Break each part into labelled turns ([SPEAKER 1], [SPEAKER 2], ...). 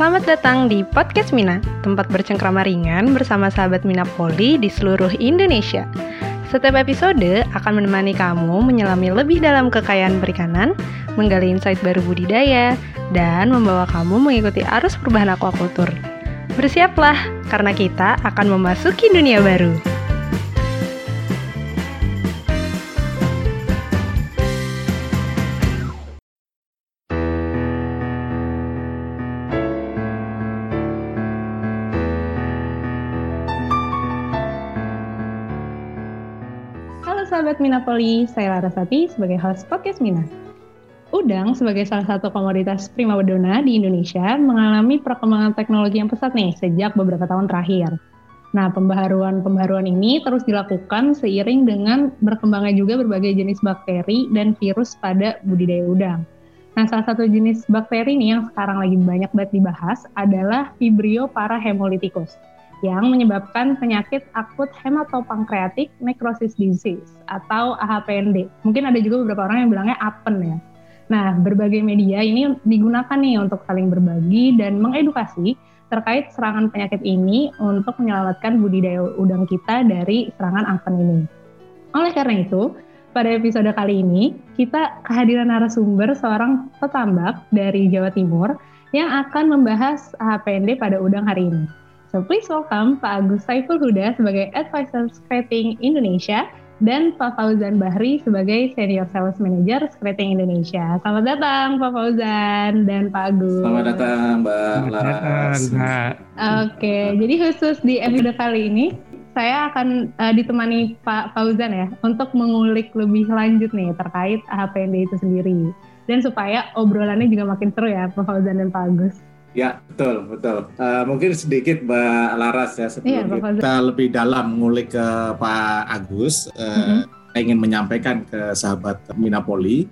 [SPEAKER 1] Selamat datang di Podcast Mina, tempat bercengkrama ringan bersama sahabat Mina Poli di seluruh Indonesia. Setiap episode akan menemani kamu menyelami lebih dalam kekayaan perikanan, menggali insight baru budidaya, dan membawa kamu mengikuti arus perubahan aquacultur. Bersiaplah, karena kita akan memasuki dunia baru. Minapoli, saya Larasati sebagai host podcast Mina. Udang sebagai salah satu komoditas primadona di Indonesia mengalami perkembangan teknologi yang pesat nih sejak beberapa tahun terakhir. Nah, pembaharuan-pembaharuan ini terus dilakukan seiring dengan berkembangnya juga berbagai jenis bakteri dan virus pada budidaya udang. Nah, salah satu jenis bakteri nih yang sekarang lagi banyak banget dibahas adalah Vibrio parahemolyticus yang menyebabkan penyakit akut hematopankreatik necrosis disease atau AHPND. Mungkin ada juga beberapa orang yang bilangnya APEN ya. Nah, berbagai media ini digunakan nih untuk saling berbagi dan mengedukasi terkait serangan penyakit ini untuk menyelamatkan budidaya udang kita dari serangan APEN ini. Oleh karena itu, pada episode kali ini kita kehadiran narasumber seorang petambak dari Jawa Timur yang akan membahas AHPND pada udang hari ini. So please welcome Pak Agus Saiful Huda sebagai Advisor Scrapping Indonesia dan Pak Fauzan Bahri sebagai Senior Sales Manager Scrapping Indonesia. Selamat datang Pak Fauzan dan Pak Agus.
[SPEAKER 2] Selamat datang Mbak Laras.
[SPEAKER 1] Oke, jadi khusus di episode kali ini saya akan uh, ditemani Pak Fauzan ya untuk mengulik lebih lanjut nih terkait HPND itu sendiri. Dan supaya obrolannya juga makin seru ya Pak Fauzan dan Pak Agus.
[SPEAKER 2] Ya betul betul. Uh, mungkin sedikit Mbak Laras ya sebelum iya, kita lebih dalam ngulik ke Pak Agus, uh, mm-hmm. ingin menyampaikan ke sahabat Minapoli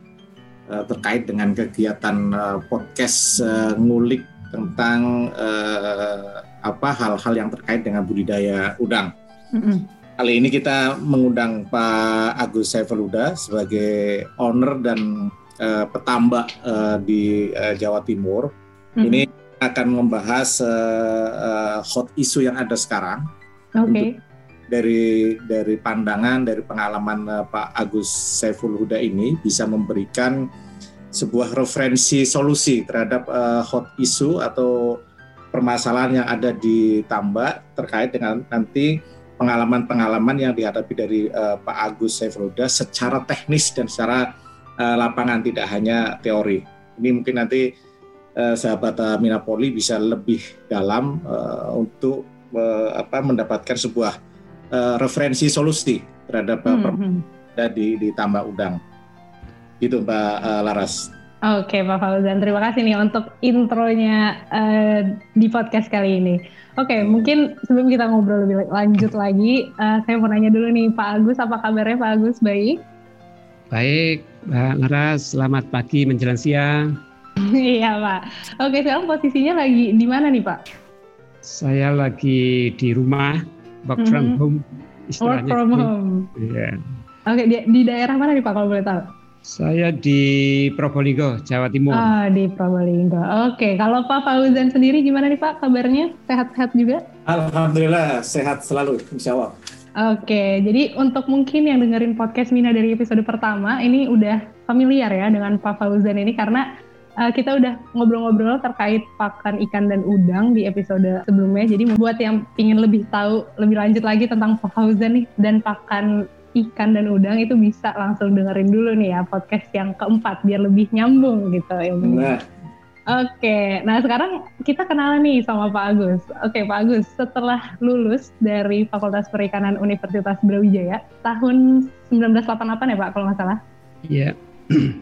[SPEAKER 2] uh, terkait dengan kegiatan uh, podcast uh, ngulik tentang uh, apa hal-hal yang terkait dengan budidaya udang. Mm-hmm. Kali ini kita mengundang Pak Agus Saifaluda sebagai owner dan uh, petambak uh, di uh, Jawa Timur. Mm-hmm. Ini akan membahas uh, uh, hot isu yang ada sekarang.
[SPEAKER 1] Oke. Okay.
[SPEAKER 2] Dari dari pandangan dari pengalaman uh, Pak Agus Saiful Huda ini bisa memberikan sebuah referensi solusi terhadap uh, hot isu atau permasalahan yang ada di tambak terkait dengan nanti pengalaman-pengalaman yang dihadapi dari uh, Pak Agus Saiful Huda secara teknis dan secara uh, lapangan tidak hanya teori. Ini mungkin nanti eh, sahabat Minapoli bisa lebih dalam eh, untuk eh, apa mendapatkan sebuah eh, referensi solusi terhadap eh, hmm, hmm. di di tambak udang. Gitu Mbak uh, Laras.
[SPEAKER 1] Oke Pak Fauzan, terima kasih nih untuk intronya uh, di podcast kali ini. Oke, mungkin sebelum kita ngobrol lebih lanjut lagi, uh, saya mau nanya dulu nih Pak Agus, apa kabarnya Pak Agus? Baik?
[SPEAKER 3] Baik, Mbak Laras, selamat pagi menjelang siang.
[SPEAKER 1] iya Pak. Oke sekarang posisinya lagi di mana nih Pak?
[SPEAKER 3] Saya lagi di rumah, work from mm -hmm. home.
[SPEAKER 1] Work from gitu. home.
[SPEAKER 3] Iya.
[SPEAKER 1] Oke di, di daerah mana nih Pak kalau boleh tahu?
[SPEAKER 3] Saya di Probolinggo, Jawa Timur.
[SPEAKER 1] Oh, di Probolinggo. Oke, kalau Pak Fauzan sendiri gimana nih Pak kabarnya? Sehat-sehat juga?
[SPEAKER 2] Alhamdulillah, sehat selalu, insya Allah.
[SPEAKER 1] Oke, jadi untuk mungkin yang dengerin podcast Mina dari episode pertama, ini udah familiar ya dengan Pak Fauzan ini karena uh, kita udah ngobrol-ngobrol terkait pakan ikan dan udang di episode sebelumnya. Jadi buat yang ingin lebih tahu lebih lanjut lagi tentang Fauzan nih dan pakan ikan dan udang itu bisa langsung dengerin dulu nih ya podcast yang keempat biar lebih nyambung gitu ilmunya. Nah. Oke, nah sekarang kita kenalan nih sama Pak Agus. Oke Pak Agus, setelah lulus dari Fakultas Perikanan Universitas Brawijaya tahun 1988 ya Pak kalau nggak salah?
[SPEAKER 3] Iya.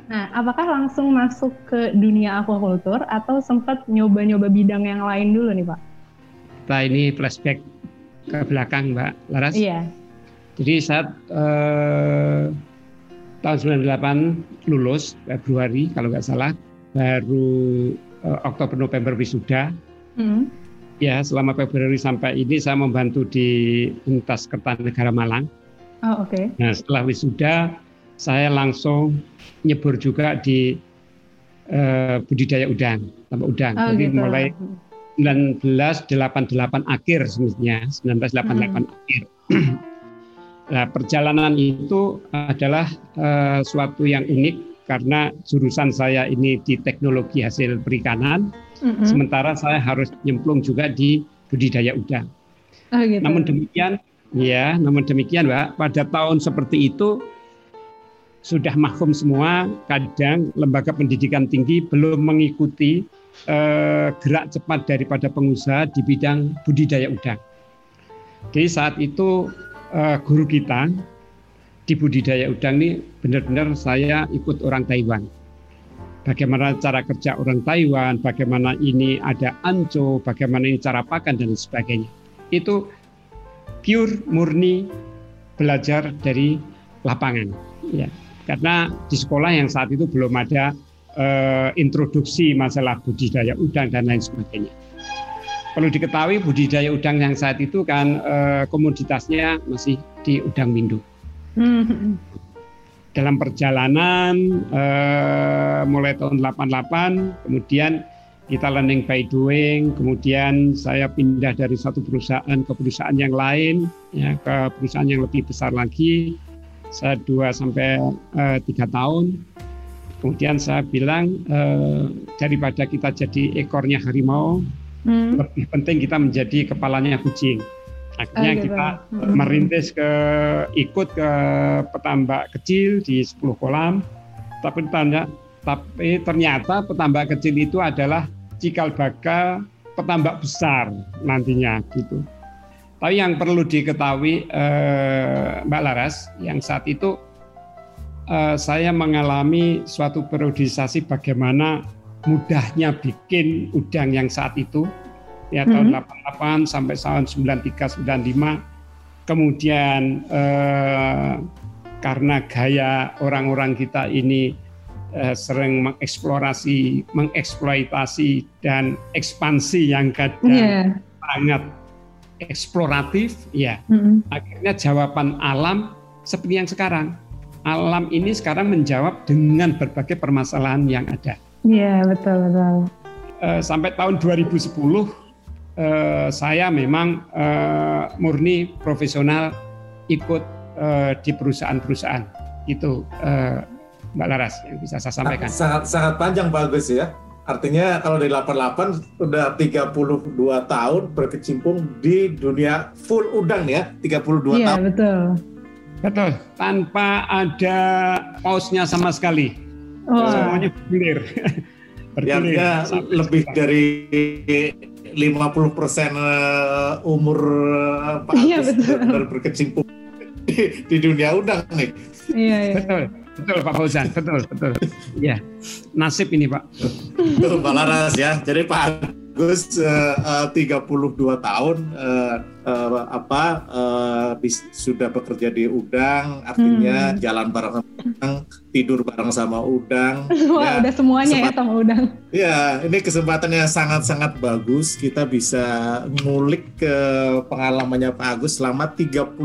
[SPEAKER 1] Nah, apakah langsung masuk ke dunia aquaculture atau sempat nyoba-nyoba bidang yang lain dulu nih Pak?
[SPEAKER 3] Nah ini flashback ke belakang Mbak Laras.
[SPEAKER 1] Iya.
[SPEAKER 3] Jadi saat eh, tahun 98 lulus Februari kalau nggak salah, baru eh, Oktober November wisuda. Hmm. Ya, selama Februari sampai ini saya membantu di Untas Kertanegara Malang.
[SPEAKER 1] Oh, oke. Okay.
[SPEAKER 3] Nah, setelah wisuda saya langsung nyebur juga di uh, budidaya udang, tambah udang.
[SPEAKER 1] Oh,
[SPEAKER 3] Jadi
[SPEAKER 1] gitu.
[SPEAKER 3] mulai 1988 akhir semestinya 1988 hmm. akhir. nah, perjalanan itu adalah uh, suatu yang unik karena jurusan saya ini di teknologi hasil perikanan, mm-hmm. sementara saya harus nyemplung juga di budidaya udang. Oh, gitu. Namun demikian, ya, namun demikian, Mbak, pada tahun seperti itu sudah mahfum semua, kadang lembaga pendidikan tinggi belum mengikuti eh, gerak cepat daripada pengusaha di bidang budidaya udang. Jadi saat itu eh, guru kita di budidaya udang ini benar-benar saya ikut orang Taiwan. Bagaimana cara kerja orang Taiwan, bagaimana ini ada anco, bagaimana ini cara pakan dan sebagainya. Itu pure murni belajar dari lapangan. Ya karena di sekolah yang saat itu belum ada uh, introduksi masalah budidaya udang dan lain sebagainya. Perlu diketahui budidaya udang yang saat itu kan uh, komoditasnya masih di udang windu. Hmm. Dalam perjalanan uh, mulai tahun 88, kemudian kita learning by doing, kemudian saya pindah dari satu perusahaan ke perusahaan yang lain, ya ke perusahaan yang lebih besar lagi, saya dua sampai uh, tiga tahun. Kemudian saya bilang uh, daripada kita jadi ekornya harimau, hmm. lebih penting kita menjadi kepalanya kucing. Akhirnya oh, gitu. kita hmm. merintis ke ikut ke petambak kecil di 10 kolam, tapi tanda tapi ternyata petambak kecil itu adalah cikal bakal petambak besar nantinya gitu. Tapi yang perlu diketahui eh, Mbak Laras, yang saat itu eh, saya mengalami suatu periodisasi bagaimana mudahnya bikin udang yang saat itu ya tahun mm -hmm. 88 sampai tahun 93 95 kemudian eh, karena gaya orang-orang kita ini eh, sering mengeksplorasi mengeksploitasi dan ekspansi yang kadang yeah. sangat eksploratif, ya mm-hmm. akhirnya jawaban alam seperti yang sekarang. Alam ini sekarang menjawab dengan berbagai permasalahan yang ada.
[SPEAKER 1] Iya yeah, betul betul.
[SPEAKER 3] Uh, sampai tahun 2010 uh, eh, saya memang uh, murni profesional ikut uh, di perusahaan-perusahaan itu uh, Mbak Laras yang bisa saya sampaikan.
[SPEAKER 2] Sangat sangat panjang Pak Agus ya. Artinya kalau di 88 udah 32 tahun berkecimpung di dunia full udang ya, 32 iya, tahun.
[SPEAKER 1] Iya, betul.
[SPEAKER 3] Betul, tanpa ada pausnya sama sekali. Oh. Semuanya bergilir.
[SPEAKER 2] bergilir. Ya, ya lebih dari 50 persen eh, umur eh, Pak iya, benar berkecimpung di, di dunia udang nih.
[SPEAKER 3] Iya, iya. Betul. Betul Pak Fauzan, betul, betul. Ya, nasib ini Pak.
[SPEAKER 2] Betul Pak Laras ya. Jadi Pak Agus uh, uh, 32 tahun uh, uh, apa uh, bis, sudah bekerja di udang, artinya hmm. jalan bareng sama udang, tidur bareng sama udang.
[SPEAKER 1] Wah, ya, udah semuanya ya sama udang.
[SPEAKER 2] Ya, ini kesempatannya sangat-sangat bagus. Kita bisa ngulik ke pengalamannya Pak Agus selama 32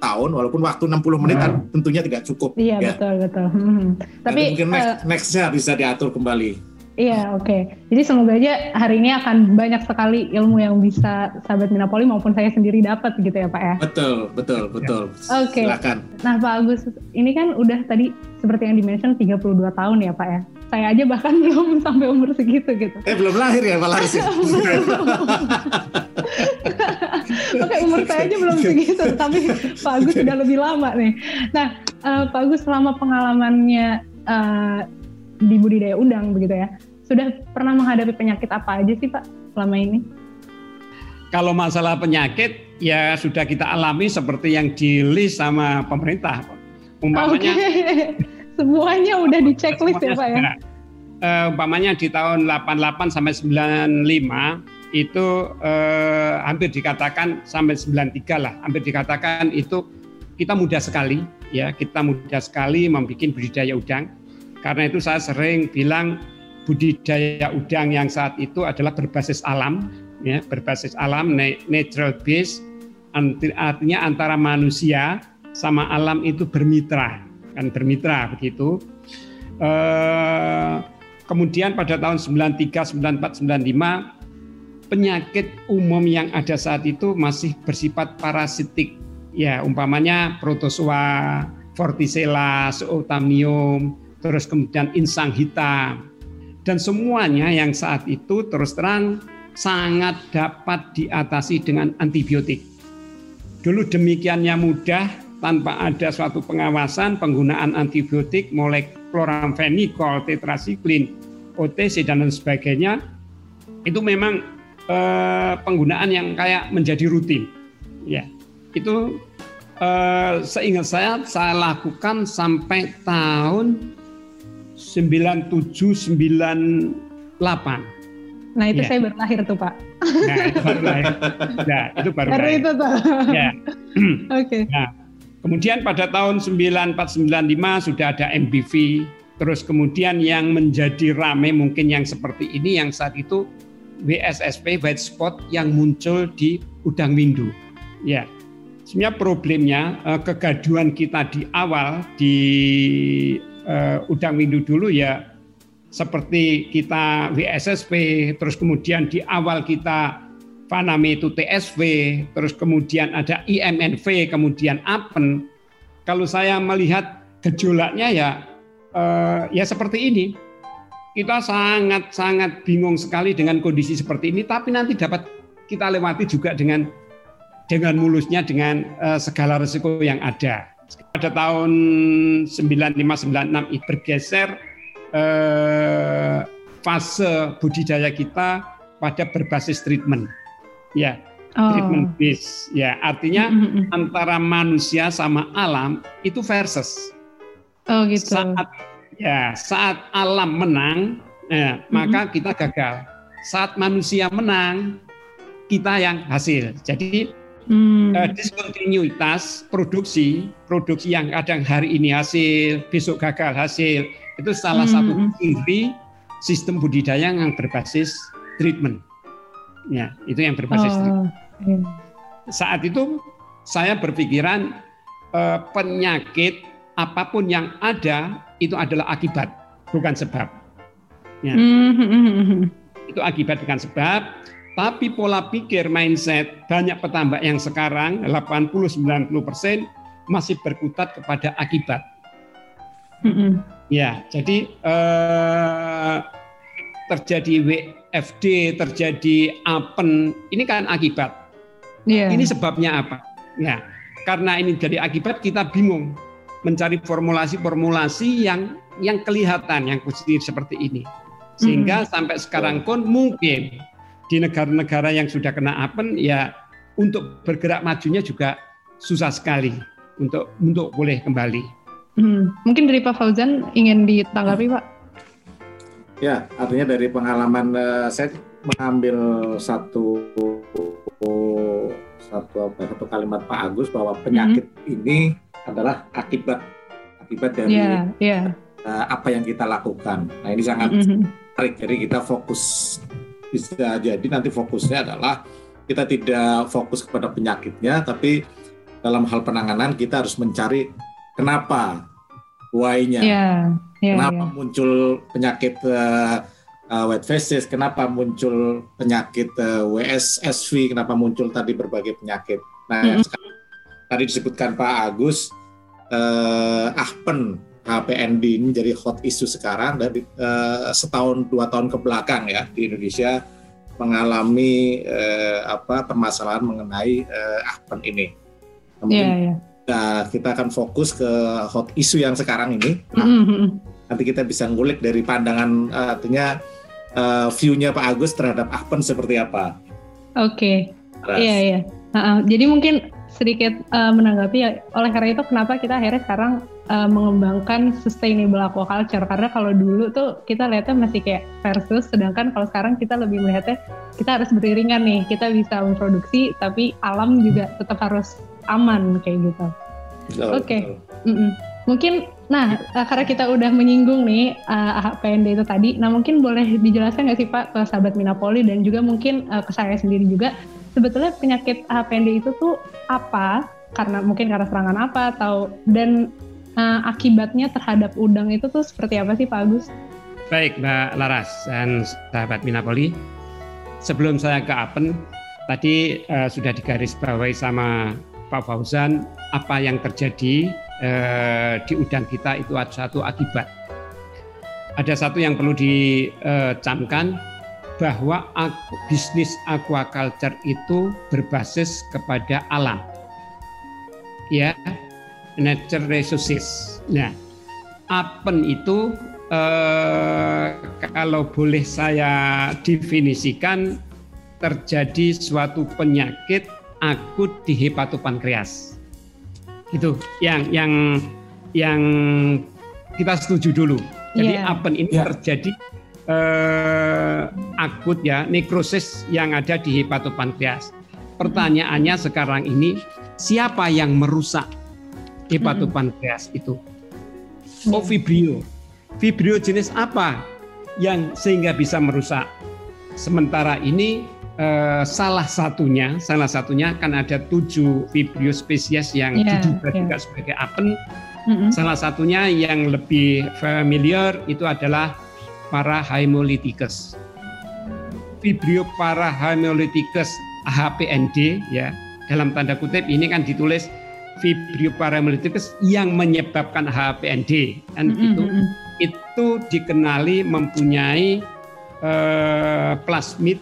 [SPEAKER 2] tahun, walaupun waktu 60 menit kan tentunya tidak cukup.
[SPEAKER 1] Iya, ya. betul betul. Hmm.
[SPEAKER 2] Tapi mungkin next, uh, nextnya bisa diatur kembali.
[SPEAKER 1] Iya, oke. Okay. Jadi semoga aja hari ini akan banyak sekali ilmu yang bisa sahabat Minapoli maupun saya sendiri dapat gitu ya Pak ya.
[SPEAKER 2] Betul, betul, betul.
[SPEAKER 1] Oke. Okay. Silakan. Nah Pak Agus, ini kan udah tadi seperti yang dimention 32 tahun ya Pak ya. Saya aja bahkan belum sampai umur segitu gitu.
[SPEAKER 2] Eh belum lahir ya Pak Laris ya?
[SPEAKER 1] Oke, umur saya aja belum segitu, tapi Pak Agus sudah lebih lama nih. Nah, uh, Pak Agus selama pengalamannya uh, di budidaya udang begitu ya, sudah pernah menghadapi penyakit apa aja sih Pak selama ini?
[SPEAKER 3] Kalau masalah penyakit ya sudah kita alami seperti yang di list sama pemerintah.
[SPEAKER 1] Umpamanya okay. semuanya udah di checklist ya Pak ya.
[SPEAKER 3] Uh, umpamanya di tahun 88 sampai 95 itu uh, hampir dikatakan sampai 93 lah, hampir dikatakan itu kita mudah sekali ya, kita mudah sekali membuat budidaya udang. Karena itu saya sering bilang budidaya udang yang saat itu adalah berbasis alam, ya, berbasis alam, natural base, artinya antara manusia sama alam itu bermitra, kan bermitra begitu. Eh, kemudian pada tahun 93, 94, 95 penyakit umum yang ada saat itu masih bersifat parasitik. Ya, umpamanya protozoa, vorticella, zootamium, terus kemudian insang hitam. Dan semuanya yang saat itu terus terang sangat dapat diatasi dengan antibiotik. Dulu demikiannya mudah tanpa ada suatu pengawasan penggunaan antibiotik mulai chloramphenicol, tetrasiklin, OTC dan lain sebagainya itu memang eh, penggunaan yang kayak menjadi rutin. Ya, itu eh, seingat saya saya lakukan sampai tahun 97 98.
[SPEAKER 1] Nah itu ya. saya baru lahir tuh Pak.
[SPEAKER 3] Nah itu baru lahir. Nah itu baru, baru lahir. itu tuh. Ya. Oke. Okay. Nah Kemudian pada tahun 9495 sudah ada MBV, terus kemudian yang menjadi rame mungkin yang seperti ini yang saat itu WSSP white spot yang muncul di udang windu. Ya. Sebenarnya problemnya eh, kegaduhan kita di awal di uh, udang windu dulu ya seperti kita WSSP, terus kemudian di awal kita Vaname itu TSV, terus kemudian ada IMNV, kemudian APEN. Kalau saya melihat gejolaknya ya eh, ya seperti ini. Kita sangat-sangat bingung sekali dengan kondisi seperti ini, tapi nanti dapat kita lewati juga dengan dengan mulusnya dengan eh, segala resiko yang ada. Pada tahun 9596 itu bergeser eh, fase budidaya kita pada berbasis treatment ya oh. treatment base ya artinya mm -hmm. antara manusia sama alam itu versus
[SPEAKER 1] oh gitu
[SPEAKER 3] saat ya saat alam menang ya, mm -hmm. maka kita gagal saat manusia menang kita yang hasil jadi Hmm. Uh, diskontinuitas produksi, produksi yang kadang hari ini hasil, besok gagal hasil, itu salah hmm. satu ciri sistem budidaya yang berbasis treatment. Ya, itu yang berbasis oh, iya. Saat itu saya berpikiran eh, penyakit apa pun yang ada itu adalah akibat, bukan sebab. Ya. Mm-hmm. Itu akibat bukan sebab, tapi pola pikir mindset banyak petambak yang sekarang 80-90 persen masih berkutat kepada akibat. Mm-hmm. Ya, jadi eh, terjadi WFD, terjadi apen, ini kan akibat. Yeah. Ini sebabnya apa? Ya, karena ini jadi akibat kita bingung mencari formulasi-formulasi yang yang kelihatan yang positif seperti ini. Sehingga mm-hmm. sampai sekarang pun mungkin di negara-negara yang sudah kena apen ya untuk bergerak majunya juga susah sekali untuk untuk boleh kembali.
[SPEAKER 1] Hmm. Mungkin dari Pak Fauzan ingin ditanggapi Pak?
[SPEAKER 2] Ya, artinya dari pengalaman uh, saya mengambil satu satu apa satu kalimat Pak Agus bahwa penyakit mm -hmm. ini adalah akibat akibat dari yeah, yeah. Uh, apa yang kita lakukan. Nah ini sangat mm -hmm. menarik. Jadi kita fokus bisa jadi nanti fokusnya adalah kita tidak fokus kepada penyakitnya, tapi dalam hal penanganan kita harus mencari kenapa, why-nya. Yeah Yeah, kenapa yeah. muncul penyakit uh, uh, white faces, kenapa muncul penyakit uh, WSSV, kenapa muncul tadi berbagai penyakit. Nah, mm -hmm. tadi disebutkan Pak Agus, uh, Ahpen HPND ini jadi hot issue sekarang dari uh, setahun dua tahun ke belakang ya di Indonesia mengalami uh, apa permasalahan mengenai uh, Ahpen ini. Mungkin yeah, yeah. Nah, kita akan fokus ke hot issue yang sekarang ini. Nah, mm -hmm. Nanti kita bisa ngulik dari pandangan uh, artinya uh, view-nya Pak Agus terhadap Ahpen seperti apa.
[SPEAKER 1] Oke. Okay. Iya, iya. Uh, uh, jadi mungkin sedikit uh, menanggapi ya, oleh karena itu kenapa kita akhirnya sekarang uh, mengembangkan sustainable aquaculture karena kalau dulu tuh kita lihatnya masih kayak versus sedangkan kalau sekarang kita lebih melihatnya kita harus beriringan nih kita bisa memproduksi tapi alam juga tetap harus aman kayak gitu. Oke. Okay. Mungkin nah eh, karena kita udah menyinggung nih uh, PND itu tadi, nah mungkin boleh dijelaskan nggak sih Pak ke sahabat Minapoli dan juga mungkin uh, ke saya sendiri juga sebetulnya penyakit HPND itu tuh apa? Karena mungkin karena serangan apa atau dan uh, akibatnya terhadap udang itu tuh seperti apa sih Pak Agus?
[SPEAKER 3] Baik Mbak Laras dan sahabat Minapoli. sebelum saya ke Apen, tadi uh, sudah digarisbawahi sama Pak Fauzan apa yang terjadi uh, di udang kita itu ada satu akibat. Ada satu yang perlu dicamkan bahwa bisnis aquaculture itu berbasis kepada alam. Ya, nature resources. Nah, apen itu eh, kalau boleh saya definisikan terjadi suatu penyakit akut di hepatopankreas. Itu yang yang yang kita setuju dulu. Jadi yeah. apen ini yeah. terjadi eh, akut ya nekrosis yang ada di hepatopankreas. Pertanyaannya sekarang ini siapa yang merusak hepatopankreas itu? Oh vibrio. Vibrio jenis apa yang sehingga bisa merusak? Sementara ini eh, salah satunya, salah satunya kan ada tujuh vibrio spesies yang yeah, diduga yeah. juga sebagai apen. Mm-hmm. Salah satunya yang lebih familiar itu adalah para hemolyticus. Vibrio para hemolyticus HPND ya dalam tanda kutip ini kan ditulis Vibrio para hemolyticus yang menyebabkan HPND dan mm-hmm. itu itu dikenali mempunyai uh, plasmid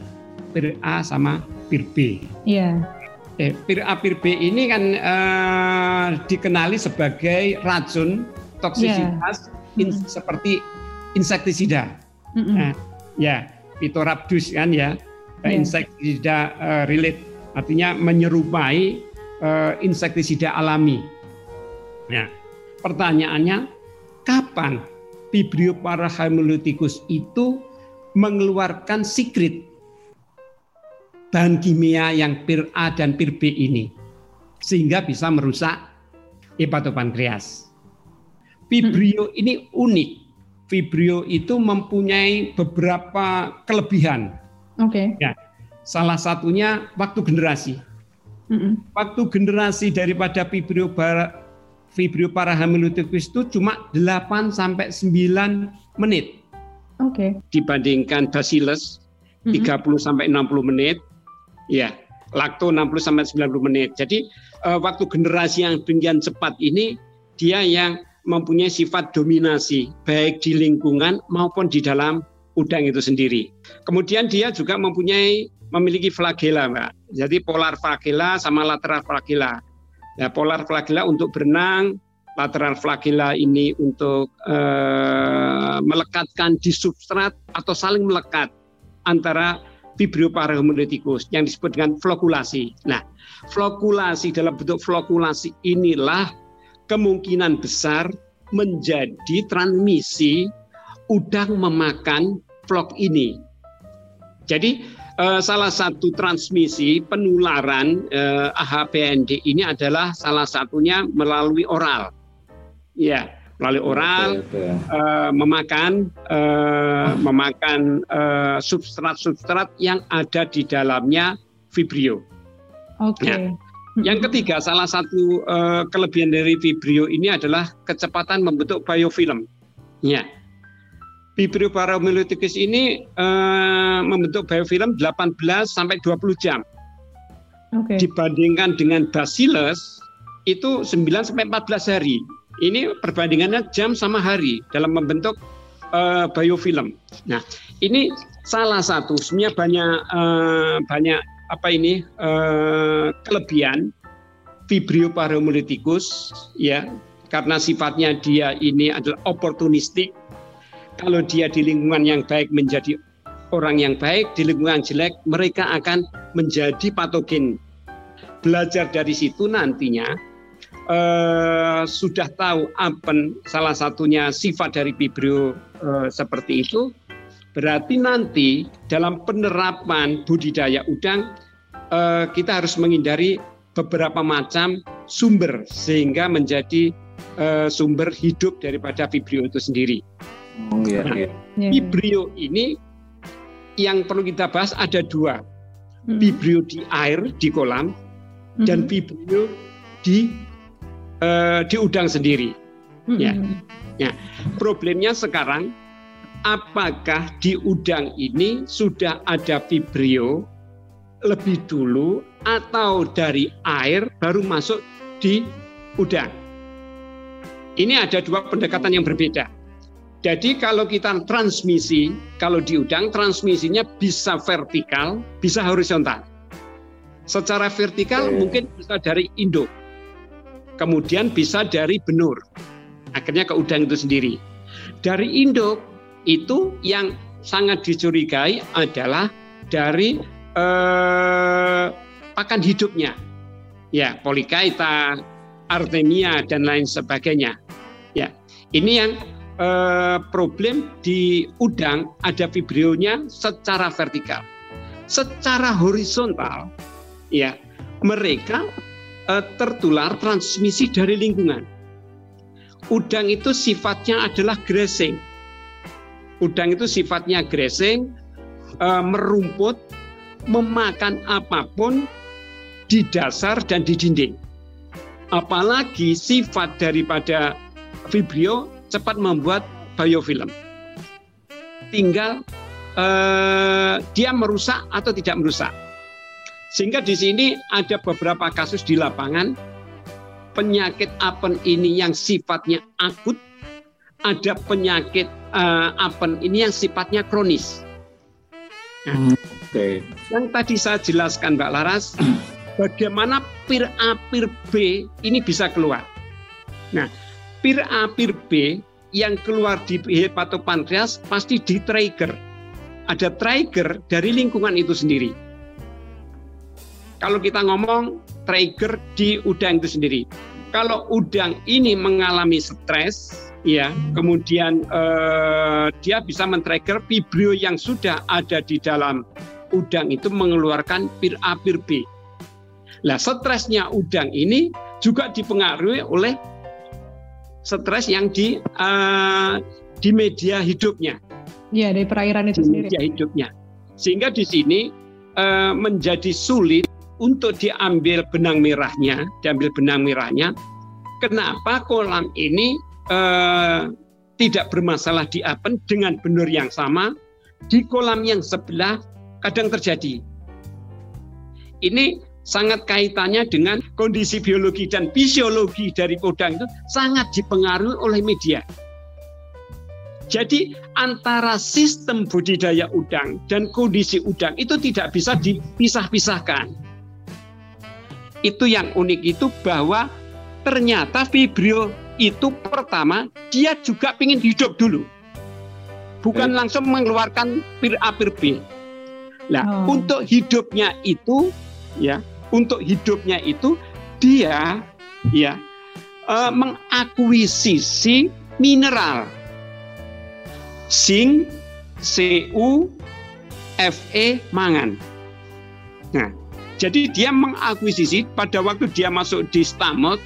[SPEAKER 3] pir A sama pir B.
[SPEAKER 1] Iya.
[SPEAKER 3] Yeah. Eh, pir A pir B ini kan uh, dikenali sebagai racun toksisitas yeah. in, seperti insektisida. Mm -hmm. nah, ya, Pitorhabdus kan ya, yeah. insektisida uh, relate artinya menyerupai uh, insektisida alami. Nah, pertanyaannya kapan Vibrio parahemolyticus itu mengeluarkan sikrit bahan kimia yang pir A dan pir B ini sehingga bisa merusak hepatopankreas. Vibrio ini unik Vibrio itu mempunyai beberapa kelebihan.
[SPEAKER 1] Oke. Okay.
[SPEAKER 3] Ya, salah satunya waktu generasi. Mm -mm. Waktu generasi daripada Vibrio para Vibrio parahemolyticus itu cuma 8 sampai 9 menit.
[SPEAKER 1] Oke. Okay.
[SPEAKER 3] Dibandingkan Bacillus mm -hmm. 30 sampai 60 menit. Ya, Lacto 60 sampai 90 menit. Jadi uh, waktu generasi yang demikian cepat ini dia yang mempunyai sifat dominasi baik di lingkungan maupun di dalam udang itu sendiri. Kemudian dia juga mempunyai memiliki flagela, Mbak. Jadi polar flagela sama lateral flagela. Ya, polar flagela untuk berenang, lateral flagela ini untuk eh, melekatkan di substrat atau saling melekat antara Vibrio parahemolyticus yang disebut dengan flokulasi. Nah, flokulasi dalam bentuk flokulasi inilah kemungkinan besar menjadi transmisi udang memakan vlog ini. Jadi eh, salah satu transmisi penularan eh, AHPND ini adalah salah satunya melalui oral. Ya, melalui oral eh, memakan eh, memakan eh, substrat-substrat yang ada di dalamnya vibrio.
[SPEAKER 1] Oke. Okay. Ya.
[SPEAKER 3] Yang ketiga, salah satu uh, kelebihan dari Vibrio ini adalah kecepatan membentuk biofilm. Ya. Vibrio parameloticus ini uh, membentuk biofilm 18 sampai 20 jam. Okay. Dibandingkan dengan Bacillus itu 9 sampai 14 hari. Ini perbandingannya jam sama hari dalam membentuk uh, biofilm. Nah, ini salah satu sebenarnya banyak uh, banyak apa ini uh, kelebihan Vibrio parahemolyticus ya karena sifatnya dia ini adalah oportunistik. Kalau dia di lingkungan yang baik menjadi orang yang baik, di lingkungan jelek mereka akan menjadi patogen. Belajar dari situ nantinya eh, sudah tahu apa salah satunya sifat dari Vibrio eh, seperti itu, berarti nanti dalam penerapan budidaya udang eh, kita harus menghindari beberapa macam sumber sehingga menjadi uh, sumber hidup daripada vibrio itu sendiri.
[SPEAKER 2] Oh, iya, nah, iya.
[SPEAKER 3] iya. Vibrio ini yang perlu kita bahas ada dua, hmm. vibrio di air di kolam hmm. dan vibrio di uh, di udang sendiri. Hmm. Ya, ya. Problemnya sekarang apakah di udang ini sudah ada vibrio lebih dulu atau dari air baru masuk di udang. Ini ada dua pendekatan yang berbeda. Jadi kalau kita transmisi, kalau di udang transmisinya bisa vertikal, bisa horizontal. Secara vertikal okay. mungkin bisa dari induk, kemudian bisa dari benur, akhirnya ke udang itu sendiri. Dari induk itu yang sangat dicurigai adalah dari eh, pakan hidupnya, ya polikaita, artemia dan lain sebagainya. Ya, ini yang eh, problem di udang ada vibrionya secara vertikal. Secara horizontal, ya mereka eh, tertular transmisi dari lingkungan. Udang itu sifatnya adalah grazing. Udang itu sifatnya grazing, eh, merumput, memakan apa pun di dasar dan di dinding. Apalagi sifat daripada Vibrio cepat membuat biofilm. Tinggal eh, dia merusak atau tidak merusak. Sehingga di sini ada beberapa kasus di lapangan penyakit apen ini yang sifatnya akut, ada penyakit uh, apen ini yang sifatnya kronis. Nah, hmm, Oke. Okay. Yang tadi saya jelaskan Mbak Laras, bagaimana pir A, pir B ini bisa keluar. Nah, pir A, pir B yang keluar di hepatopankreas pasti di trigger. Ada trigger dari lingkungan itu sendiri. Kalau kita ngomong trigger di udang itu sendiri. Kalau udang ini mengalami stres, ya, kemudian eh, dia bisa men-trigger vibrio yang sudah ada di dalam udang itu mengeluarkan pir A, pir B. Nah, stresnya udang ini juga dipengaruhi oleh stres yang di uh, di media hidupnya.
[SPEAKER 1] Ya, dari perairan itu di sendiri.
[SPEAKER 3] Media hidupnya. Sehingga di sini uh, menjadi sulit untuk diambil benang merahnya, diambil benang merahnya. Kenapa kolam ini uh, tidak bermasalah di apen dengan benur yang sama, di kolam yang sebelah kadang terjadi. Ini sangat kaitannya dengan kondisi biologi dan fisiologi dari udang itu sangat dipengaruhi oleh media. Jadi antara sistem budidaya udang dan kondisi udang itu tidak bisa dipisah-pisahkan. Itu yang unik itu bahwa ternyata vibrio itu pertama dia juga ingin hidup dulu. Bukan langsung mengeluarkan pir A pir B. Nah, oh. untuk hidupnya itu ya untuk hidupnya itu dia ya uh, mengakuisisi mineral zinc, Cu, Fe, mangan. Nah, jadi dia mengakuisisi pada waktu dia masuk di stomach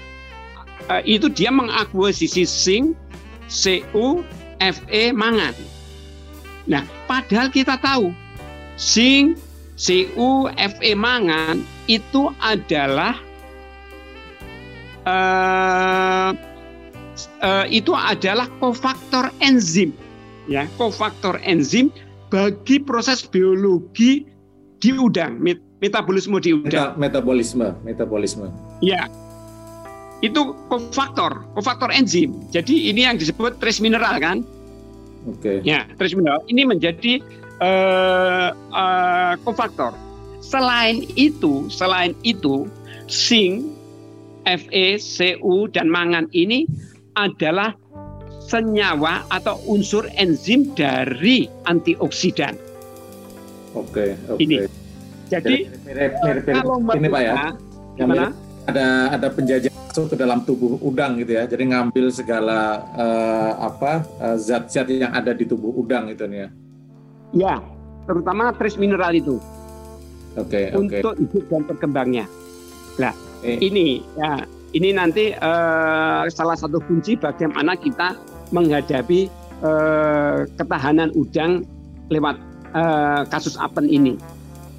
[SPEAKER 3] uh, itu dia mengakuisisi zinc, Cu, Fe, mangan. Nah, padahal kita tahu zinc, Cu, Fe, mangan itu adalah uh, uh, itu adalah kofaktor enzim ya. Kofaktor enzim bagi proses biologi di udang metabolisme di udang.
[SPEAKER 2] Metabolisme metabolisme.
[SPEAKER 3] Ya. Itu kofaktor kofaktor enzim. Jadi ini yang disebut trace mineral kan? Oke. Okay. ya trace mineral. Ini menjadi uh, uh, kofaktor Selain itu, selain itu, zinc, Fe, Cu dan mangan ini adalah senyawa atau unsur enzim dari antioksidan.
[SPEAKER 2] Oke, oke.
[SPEAKER 3] Ini. Jadi
[SPEAKER 2] mirip, mirip, mirip, kalau ini Pak ya. Gimana? Ada ada penjajah masuk ke dalam tubuh udang gitu ya. Jadi ngambil segala uh, apa eh, zat-zat uh, yang ada di tubuh udang itu nih ya.
[SPEAKER 3] Ya, terutama trace mineral itu
[SPEAKER 2] okay,
[SPEAKER 3] untuk okay. hidup dan berkembangnya. Nah, eh. ini ya ini nanti uh, salah satu kunci bagaimana kita menghadapi uh, ketahanan udang lewat uh, kasus apen ini.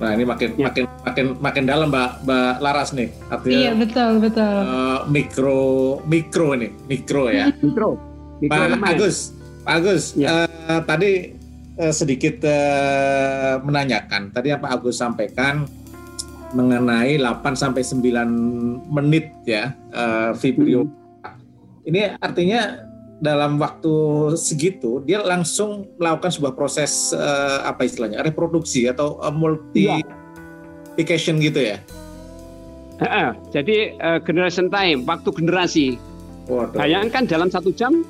[SPEAKER 2] Nah ini makin ya. makin makin makin dalam Mbak Mbak Laras nih
[SPEAKER 1] artinya. Iya betul betul.
[SPEAKER 2] Uh, mikro mikro ini mikro ya.
[SPEAKER 3] Mikro.
[SPEAKER 2] mikro Pak Agus Pak Agus, ya. uh, tadi uh, sedikit uh, menanyakan. Tadi yang Pak Agus sampaikan mengenai 8 sampai 9 menit ya uh, vibrio. Hmm. Ini artinya dalam waktu segitu dia langsung melakukan sebuah proses uh, apa istilahnya reproduksi atau uh, multiplication ya. gitu ya.
[SPEAKER 3] Uh, jadi uh, generation time, waktu generasi. Waduh. Bayangkan dalam satu jam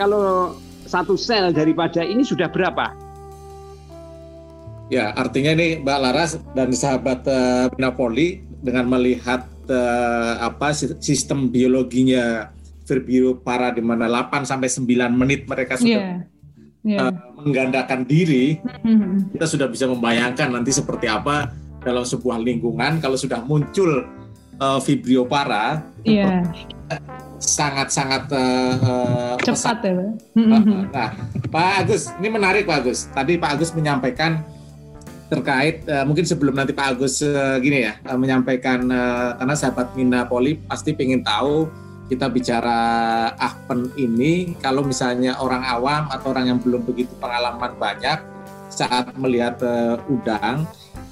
[SPEAKER 3] kalau satu sel daripada ini sudah berapa?
[SPEAKER 2] Ya, artinya ini Mbak Laras dan sahabat uh, Napoli dengan melihat uh, apa sistem biologinya Verbio para di mana 8 sampai 9 menit mereka sudah yeah. Yeah. Uh, menggandakan diri, mm-hmm. kita sudah bisa membayangkan nanti seperti apa dalam sebuah lingkungan kalau sudah muncul uh, Vibrio para. Yeah sangat-sangat uh,
[SPEAKER 1] cepat ya Pak.
[SPEAKER 2] Nah, Pak Agus, ini menarik Pak Agus. Tadi Pak Agus menyampaikan terkait uh, mungkin sebelum nanti Pak Agus uh, gini ya uh, menyampaikan uh, karena sahabat Mina Poli pasti ingin tahu kita bicara Ahpen ini kalau misalnya orang awam atau orang yang belum begitu pengalaman banyak saat melihat uh, udang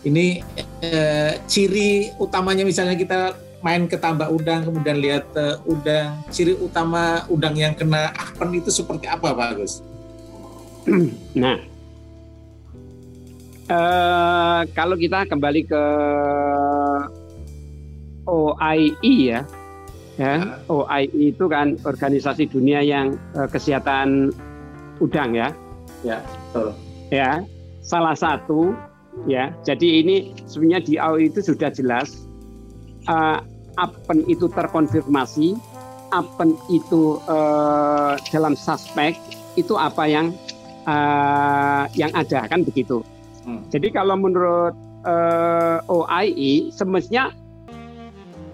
[SPEAKER 2] ini uh, ciri utamanya misalnya kita main ke tambak udang kemudian lihat uh, udang ciri utama udang yang kena apen itu seperti apa Pak Agus?
[SPEAKER 3] Nah, uh, kalau kita kembali ke OIE ya, ya OIE itu kan organisasi dunia yang uh, kesehatan udang ya.
[SPEAKER 2] Ya, betul.
[SPEAKER 3] Ya, salah satu ya. Jadi ini sebenarnya di OIE itu sudah jelas uh, apen itu terkonfirmasi, apen itu uh, dalam suspek itu apa yang uh, yang ada kan begitu. Hmm. Jadi kalau menurut uh, eh, OIE semestinya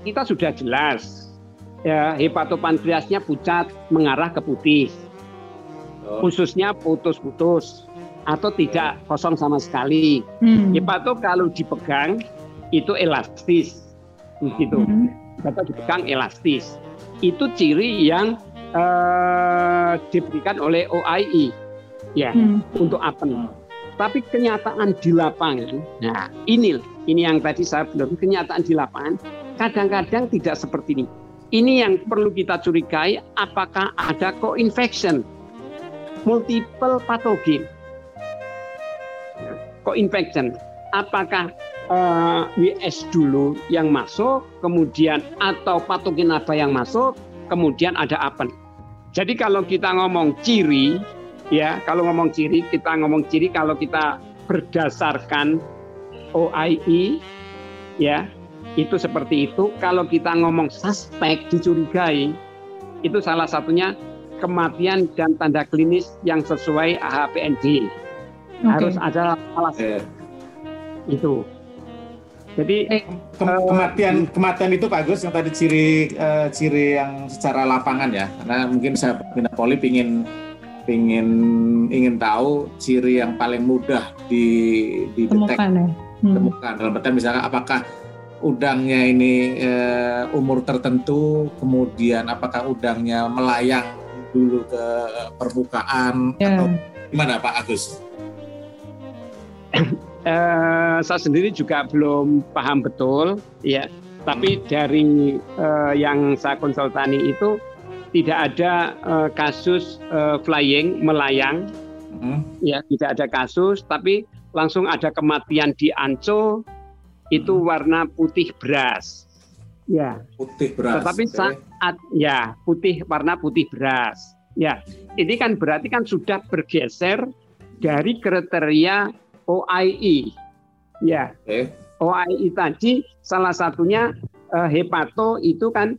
[SPEAKER 3] kita sudah jelas ya hepatopankreasnya pucat mengarah ke putih. Oh. Khususnya putus-putus atau tidak kosong sama sekali. Hmm. Hepato kalau dipegang itu elastis gitu. Kata dipegang elastis. Itu ciri yang uh, diberikan oleh OIE ya hmm. untuk apen. Tapi kenyataan di lapangan, nah ini ini yang tadi saya belum kenyataan di lapangan kadang-kadang tidak seperti ini. Ini yang perlu kita curigai apakah ada co-infection multiple patogen. Co-infection apakah uh, eh, WS dulu yang masuk, kemudian atau patogen apa yang masuk, kemudian ada apa. Jadi kalau kita ngomong ciri, ya kalau ngomong ciri, kita ngomong ciri kalau kita berdasarkan OIE, ya itu seperti itu. Kalau kita ngomong suspek dicurigai, itu salah satunya kematian dan tanda klinis yang sesuai AHPND. Okay. Harus ada alasan. Itu.
[SPEAKER 2] Jadi eh, ke uh, kematian kematian itu Pak Agus yang tadi ciri uh, ciri yang secara lapangan ya. Karena mungkin saya Bina Poli ingin ingin ingin tahu ciri yang paling mudah di di detek, ya? hmm. temukan dalam artian misalnya apakah udangnya ini uh, umur tertentu, kemudian apakah udangnya melayang dulu ke permukaan yeah. atau gimana Pak Agus?
[SPEAKER 3] eh, saya sendiri juga belum paham betul ya tapi dari eh, yang saya konsultani itu tidak ada eh, kasus eh, flying melayang hmm. ya tidak ada kasus tapi langsung ada kematian di Anco itu hmm. warna putih beras
[SPEAKER 2] ya putih beras
[SPEAKER 3] tetapi okay. saat ya putih warna putih beras ya ini kan berarti kan sudah bergeser dari kriteria OIE. Ya. Okay. OIE tadi salah satunya uh, hepato itu kan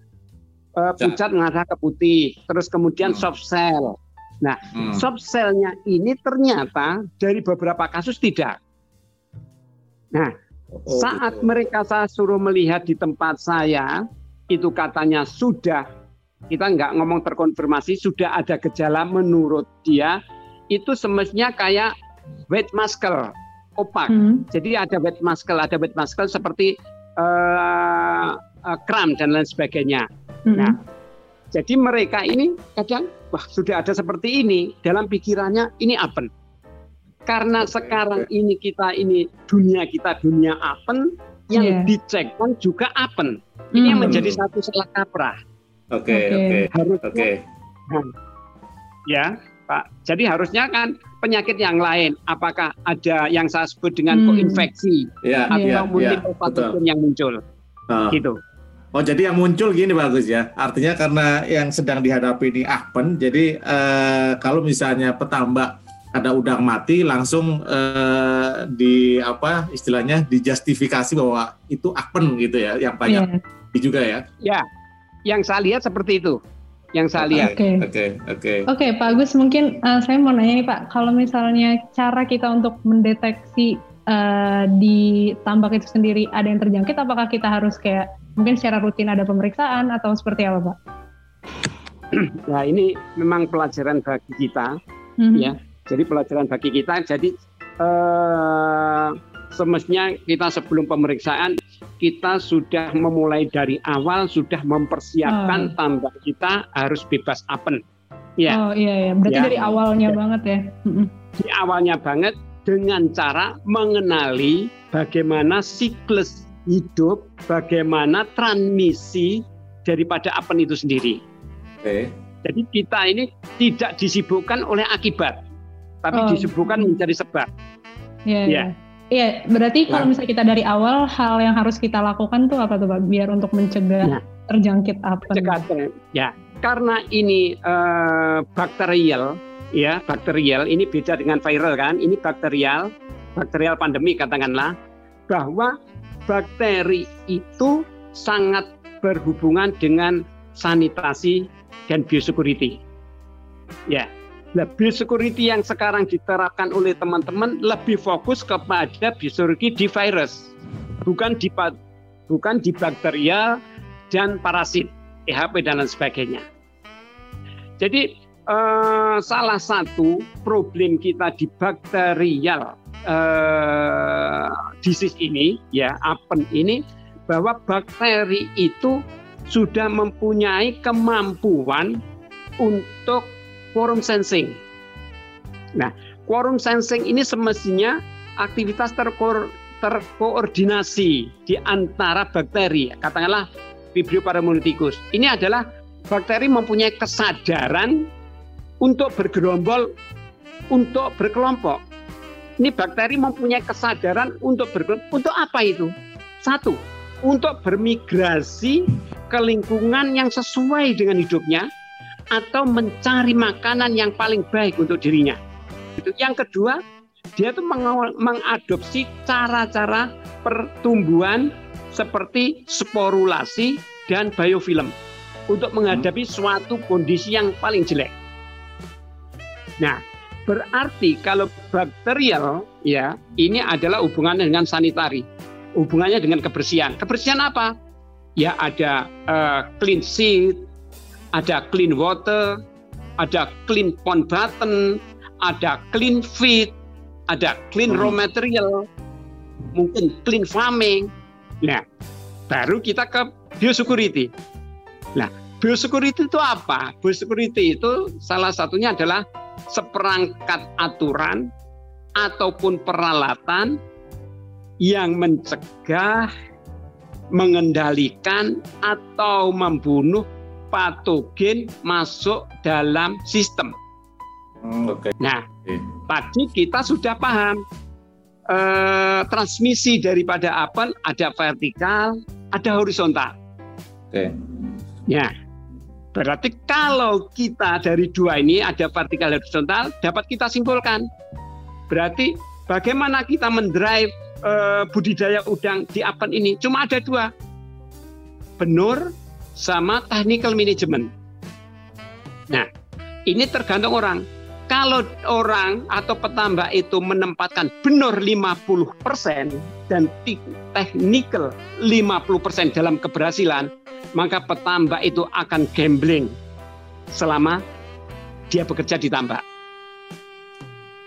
[SPEAKER 3] uh, pucat mengarah ke putih, terus kemudian hmm. soft cell. Nah, hmm. soft cellnya ini ternyata dari beberapa kasus tidak. Nah, oh, saat gitu. mereka saya suruh melihat di tempat saya, itu katanya sudah kita nggak ngomong terkonfirmasi sudah ada gejala menurut dia itu semestinya kayak wet muscle opak. Hmm. Jadi ada wet muscle, ada wet muscle seperti uh, uh, kram dan lain sebagainya. Hmm. Nah, Jadi mereka ini kadang wah sudah ada seperti ini dalam pikirannya ini apen. Karena sekarang ini kita ini dunia kita dunia apen yang yeah. dicekkan juga apen. Ini hmm. yang menjadi satu salah kaprah.
[SPEAKER 2] Oke, oke. Oke.
[SPEAKER 3] Nah, ya, Pak. Jadi harusnya kan penyakit yang lain, apakah ada yang saya sebut dengan hmm. koinfeksi
[SPEAKER 2] yeah,
[SPEAKER 3] atau
[SPEAKER 2] yeah,
[SPEAKER 3] multiple pathogen yang muncul, uh. gitu.
[SPEAKER 2] Oh jadi yang muncul gini bagus ya. Artinya karena yang sedang dihadapi ini akpen, jadi eh, kalau misalnya petambak ada udang mati langsung eh, di apa istilahnya dijustifikasi bahwa itu akpen gitu ya, yang banyak yeah. juga ya.
[SPEAKER 3] Ya, yang saya lihat seperti itu. Yang saya lihat.
[SPEAKER 1] Oke. Oke. Oke. Oke, Pak Agus mungkin uh, saya mau nanya nih Pak, kalau misalnya cara kita untuk mendeteksi uh, di tambak itu sendiri ada yang terjangkit, apakah kita harus kayak Mungkin secara rutin ada pemeriksaan atau seperti apa, Pak?
[SPEAKER 3] Nah, ini memang pelajaran bagi kita, mm-hmm. ya. Jadi pelajaran bagi kita. Jadi eh, semestinya kita sebelum pemeriksaan kita sudah memulai dari awal sudah mempersiapkan oh. tambah kita harus bebas apen.
[SPEAKER 1] Ya. Oh iya iya, berarti ya. dari awalnya ya. banget ya.
[SPEAKER 3] Di awalnya banget dengan cara mengenali bagaimana siklus hidup bagaimana transmisi daripada apen itu sendiri. Okay. Jadi kita ini tidak disibukkan oleh akibat, tapi oh. disibukkan menjadi sebab.
[SPEAKER 1] Iya. Ya. Iya, berarti kalau misalnya kita dari awal hal yang harus kita lakukan tuh apa tuh Pak? Biar untuk mencegah nah, terjangkit apen. Mencegah,
[SPEAKER 3] ya, karena ini uh, bakterial, ya bakterial. Ini beda dengan viral kan? Ini bakterial, bakterial pandemi katakanlah bahwa bakteri itu sangat berhubungan dengan sanitasi dan biosecurity. Ya, nah, biosecurity yang sekarang diterapkan oleh teman-teman lebih fokus kepada biosecurity di virus, bukan di bukan di bakterial dan parasit, EHP dan lain sebagainya. Jadi eh, salah satu problem kita di bakterial uh, disease ini ya apen ini bahwa bakteri itu sudah mempunyai kemampuan untuk quorum sensing. Nah, quorum sensing ini semestinya aktivitas terko terkoordinasi di antara bakteri, katakanlah Vibrio paramonoticus. Ini adalah bakteri mempunyai kesadaran untuk bergerombol, untuk berkelompok. Ini bakteri mempunyai kesadaran untuk ber untuk apa itu? Satu, untuk bermigrasi ke lingkungan yang sesuai dengan hidupnya atau mencari makanan yang paling baik untuk dirinya. Itu yang kedua, dia tuh mengadopsi cara-cara pertumbuhan seperti sporulasi dan biofilm untuk menghadapi suatu kondisi yang paling jelek. Nah, Berarti kalau bakterial ya ini adalah hubungannya dengan sanitari, hubungannya dengan kebersihan. Kebersihan apa? Ya ada uh, clean seat, ada clean water, ada clean pond button, ada clean feed, ada clean raw hmm. material, mungkin clean farming. Nah, baru kita ke biosecurity. Nah, biosecurity itu apa? Biosecurity itu salah satunya adalah seperangkat aturan ataupun peralatan yang mencegah, mengendalikan atau membunuh patogen masuk dalam sistem. Hmm, okay. Nah, okay. tadi kita sudah paham eh, transmisi daripada apel ada vertikal, ada horizontal. Oke. Okay. Ya, Berarti kalau kita dari dua ini ada vertikal horizontal dapat kita simpulkan. Berarti bagaimana kita mendrive uh, budidaya udang di apen ini? Cuma ada dua. Benur sama technical management. Nah, ini tergantung orang. Kalau orang atau petambak itu menempatkan benur 50% dan technical 50% dalam keberhasilan, maka petambak itu akan gambling selama dia bekerja di tambak.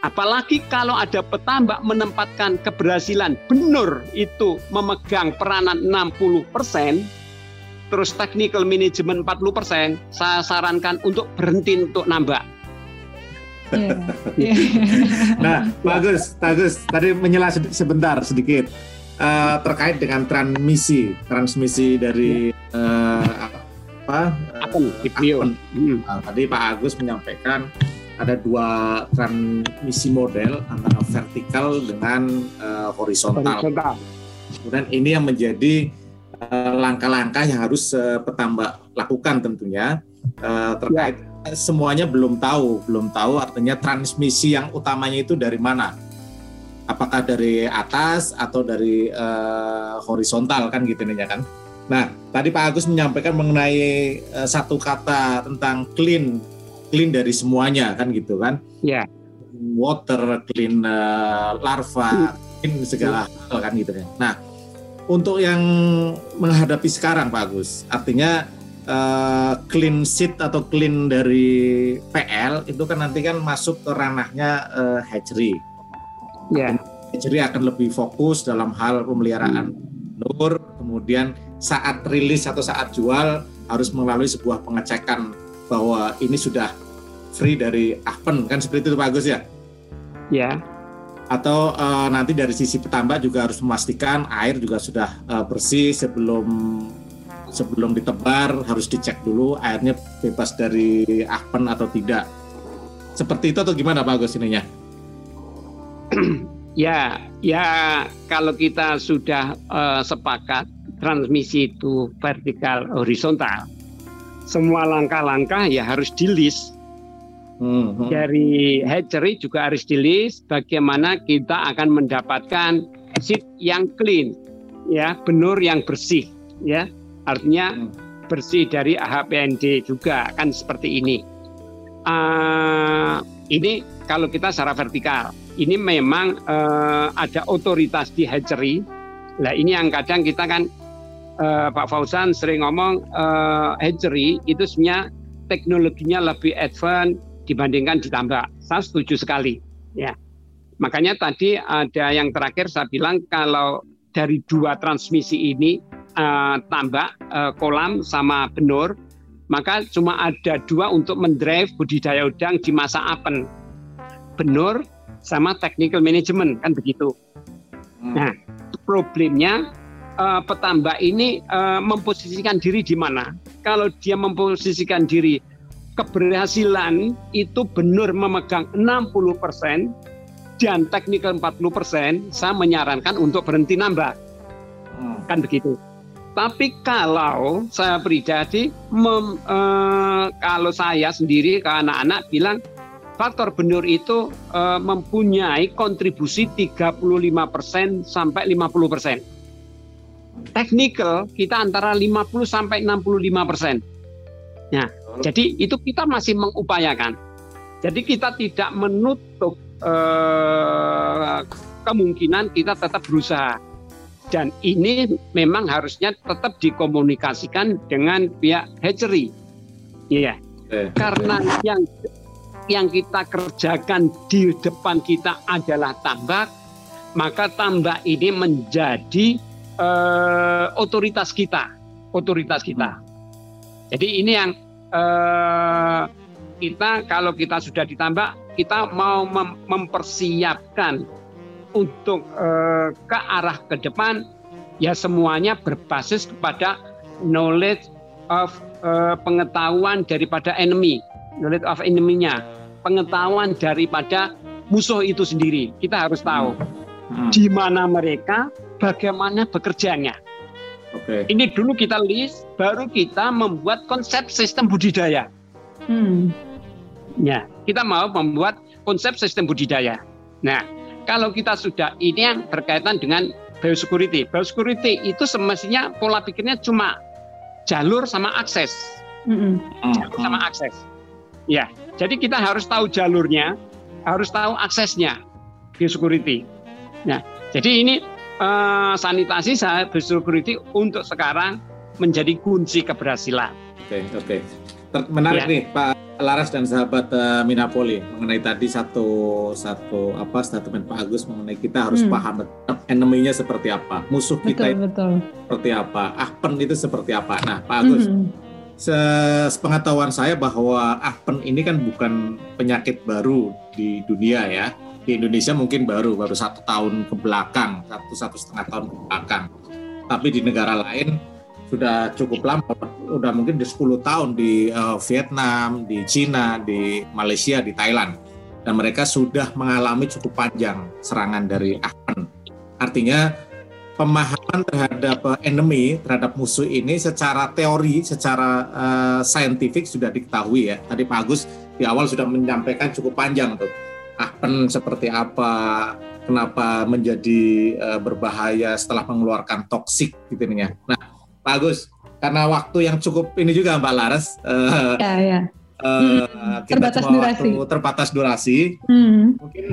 [SPEAKER 3] Apalagi kalau ada petambak menempatkan keberhasilan benur itu memegang peranan 60%, terus technical management 40%, saya sarankan untuk berhenti untuk nambah.
[SPEAKER 2] Yeah. nah, bagus, bagus. Tadi menyela sebentar sedikit uh, terkait dengan transmisi, transmisi dari uh, apa?
[SPEAKER 3] Uh,
[SPEAKER 2] Hmm. Nah, tadi Pak Agus menyampaikan ada dua transmisi model antara vertikal dengan uh, horizontal. horizontal. Kemudian ini yang menjadi langkah-langkah yang harus uh, petambak lakukan tentunya uh, terkait ya. semuanya belum tahu, belum tahu artinya transmisi yang utamanya itu dari mana. Apakah dari atas atau dari uh, horizontal kan gitu nih ya kan. Nah, tadi Pak Agus menyampaikan mengenai uh, satu kata tentang clean clean dari semuanya kan gitu kan
[SPEAKER 3] ya yeah.
[SPEAKER 2] water clean uh, larva hmm. clean segala hal kan gitu kan nah untuk yang menghadapi sekarang Pak Agus artinya uh, clean sheet atau clean dari PL itu kan nanti kan masuk ke ranahnya uh, hatchery
[SPEAKER 3] yeah.
[SPEAKER 2] hatchery akan lebih fokus dalam hal pemeliharaan hmm. nur kemudian saat rilis atau saat jual harus melalui sebuah pengecekan bahwa ini sudah free dari Ahpen kan seperti itu Pak Agus ya?
[SPEAKER 3] Ya.
[SPEAKER 2] Atau uh, nanti dari sisi petambak juga harus memastikan air juga sudah uh, bersih sebelum sebelum ditebar harus dicek dulu airnya bebas dari Ahpen atau tidak. Seperti itu atau gimana Pak Agus ininya?
[SPEAKER 3] ya, ya kalau kita sudah uh, sepakat transmisi itu vertikal horizontal, semua langkah-langkah ya harus di list Hmm. Dari hatchery juga harus di list bagaimana kita akan mendapatkan seed yang clean, ya, benur yang bersih, ya. Artinya hmm. bersih dari AHPND juga kan seperti ini. Uh, ini kalau kita secara vertikal, ini memang uh, ada otoritas di hatchery. Nah ini yang kadang kita kan uh, Pak Fauzan sering ngomong uh, hatchery itu sebenarnya teknologinya lebih advance dibandingkan ditambah. Saya setuju sekali. Ya. Makanya tadi ada yang terakhir saya bilang kalau dari dua transmisi ini uh, tambah uh, kolam sama benur, maka cuma ada dua untuk mendrive budidaya udang di masa apen. Benur sama technical management kan begitu. Hmm. Nah, problemnya uh, petambak ini uh, memposisikan diri di mana? Kalau dia memposisikan diri keberhasilan itu benar memegang 60% dan teknikal 40%, saya menyarankan untuk berhenti nambah. Hmm. Kan begitu. Tapi kalau saya pribadi, mem, eh, kalau saya sendiri ke anak-anak bilang faktor benur itu eh, mempunyai kontribusi 35% sampai 50%. Teknikal kita antara 50 sampai 65 persen. Nah, jadi itu kita masih mengupayakan. Jadi kita tidak menutup eh, kemungkinan kita tetap berusaha. Dan ini memang harusnya tetap dikomunikasikan dengan pihak hatchery. Iya. Eh. Karena yang yang kita kerjakan di depan kita adalah tambak, maka tambak ini menjadi eh, otoritas kita, otoritas kita. Hmm. Jadi ini yang eh, kita kalau kita sudah ditambah kita mau mem mempersiapkan untuk eh, ke arah ke depan ya semuanya berbasis kepada knowledge of eh, pengetahuan daripada enemy knowledge of enemy-nya. Pengetahuan daripada musuh itu sendiri. Kita harus tahu hmm. di mana mereka bagaimana bekerjanya Okay. Ini dulu kita list, baru kita membuat konsep sistem budidaya. Hmm. Ya, kita mau membuat konsep sistem budidaya. Nah, kalau kita sudah ini yang berkaitan dengan biosecurity. Biosecurity itu semestinya pola pikirnya cuma jalur sama akses. Mm -hmm. Jalur sama akses. Ya, jadi kita harus tahu jalurnya, harus tahu aksesnya biosecurity. Nah, jadi ini uh, sanitasi biosecurity untuk sekarang menjadi kunci keberhasilan.
[SPEAKER 2] Oke, okay, oke. Okay. Menarik ya. nih Pak Laras dan sahabat uh, Minapoli mengenai tadi satu satu apa statement Pak Agus mengenai kita harus hmm. paham enemy-nya seperti apa, musuh kita
[SPEAKER 1] betul, betul.
[SPEAKER 2] seperti apa, ahpen itu seperti apa. Nah, Pak Agus, hmm. sepengetahuan saya bahwa ahpen ini kan bukan penyakit baru di dunia ya. Di Indonesia mungkin baru baru satu tahun ke belakang, satu satu setengah tahun ke belakang. Tapi di negara lain sudah cukup lama, udah mungkin di 10 tahun di uh, Vietnam, di Cina, di Malaysia, di Thailand. Dan mereka sudah mengalami cukup panjang serangan dari Ahpan. Artinya pemahaman terhadap uh, enemy, terhadap musuh ini secara teori, secara uh, saintifik sudah diketahui ya. Tadi Pak Agus di awal sudah menyampaikan cukup panjang tuh. Ahpan seperti apa, kenapa menjadi uh, berbahaya setelah mengeluarkan toksik gitu nih ya. Nah, Pak Agus, karena waktu yang cukup ini juga Mbak Laras. Uh, ya, ya. Uh, hmm, kita terbatas cuma durasi. waktu terbatas durasi. Hmm. Mungkin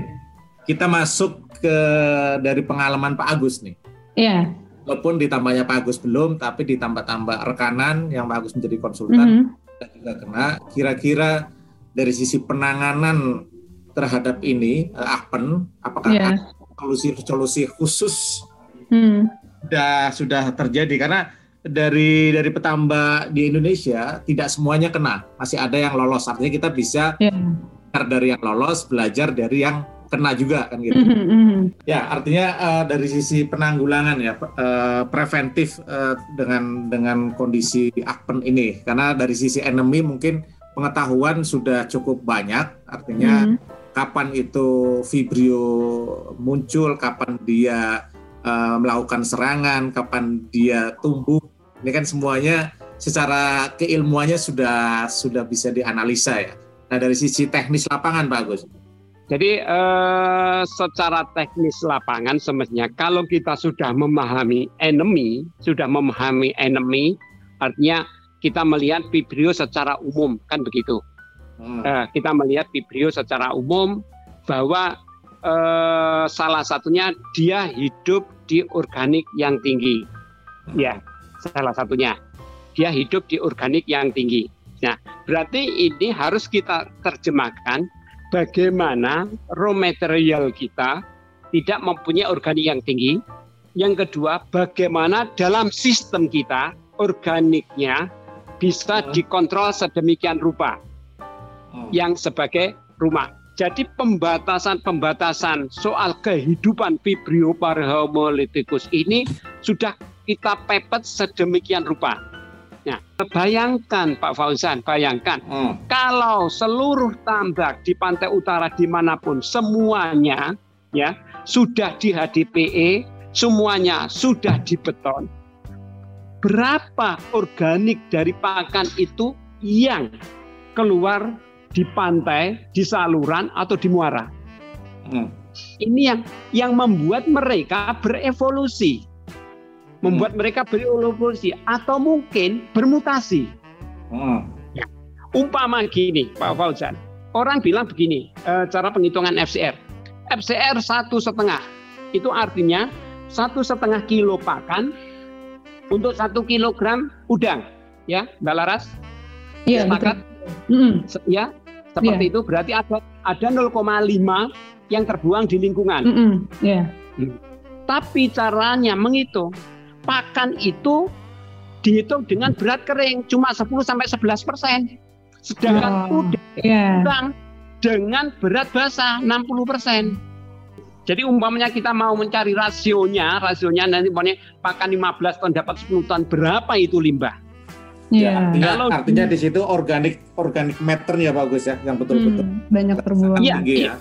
[SPEAKER 2] kita masuk ke dari pengalaman Pak Agus nih.
[SPEAKER 1] Iya.
[SPEAKER 2] Walaupun ditambahnya Pak Agus belum, tapi ditambah-tambah rekanan yang Pak Agus menjadi konsultan mm -hmm. juga kena. Kira-kira dari sisi penanganan terhadap ini, uh, Ahpen, apakah yeah. solusi-solusi khusus hmm. sudah sudah terjadi? Karena dari dari petambak di Indonesia tidak semuanya kena, masih ada yang lolos. Artinya kita bisa yeah. dari yang lolos, belajar dari yang kena juga kan gitu. Mm -hmm. Ya artinya uh, dari sisi penanggulangan ya uh, preventif uh, dengan dengan kondisi akpen ini, karena dari sisi enemy mungkin pengetahuan sudah cukup banyak, artinya mm -hmm. Kapan itu vibrio muncul, kapan dia uh, melakukan serangan, kapan dia tumbuh ini kan semuanya secara keilmuannya sudah sudah bisa dianalisa ya. Nah dari sisi teknis lapangan Pak Agus.
[SPEAKER 3] Jadi eh, secara teknis lapangan semestinya kalau kita sudah memahami enemy, sudah memahami enemy, artinya kita melihat Vibrio secara umum kan begitu. Hmm. Eh, kita melihat Vibrio secara umum bahwa eh, salah satunya dia hidup di organik yang tinggi. Hmm. Ya, salah satunya. Dia hidup di organik yang tinggi. Nah, berarti ini harus kita terjemahkan bagaimana raw material kita tidak mempunyai organik yang tinggi. Yang kedua, bagaimana dalam sistem kita organiknya bisa hmm. dikontrol sedemikian rupa hmm. yang sebagai rumah. Jadi pembatasan-pembatasan soal kehidupan Vibrio parahomolitikus ini sudah kita pepet sedemikian rupa. Nah, bayangkan Pak Fauzan, bayangkan hmm. kalau seluruh tambak di pantai utara di mana pun semuanya ya sudah di HDPE, semuanya sudah dibeton. Berapa organik dari pakan itu yang keluar di pantai, di saluran atau di muara? Hmm. Ini yang yang membuat mereka berevolusi membuat mereka berevolusi atau mungkin bermutasi. Hmm. Ya. Umpama gini, Pak Fauzan, orang bilang begini, e, cara penghitungan FCR. FCR satu setengah, itu artinya satu setengah kilo pakan untuk satu kilogram udang, ya, Mbak Laras?
[SPEAKER 1] Iya,
[SPEAKER 3] betul. Mm. Ya, seperti yeah. itu berarti ada ada 0,5 yang terbuang di lingkungan. Mm -hmm. yeah. Hmm. Tapi caranya menghitung pakan itu dihitung dengan berat kering cuma 10 sampai 11 persen. Sedangkan oh, udang yeah. dengan berat basah 60 persen. Jadi umpamanya kita mau mencari rasionya, rasionya nanti pokoknya pakan 15 ton dapat 10 ton, berapa itu limbah?
[SPEAKER 2] Yeah. Ya, artinya, Kalau, artinya di situ organik organik meternya bagus ya, yang betul-betul
[SPEAKER 1] hmm, banyak terbuang.
[SPEAKER 3] Iya, ya.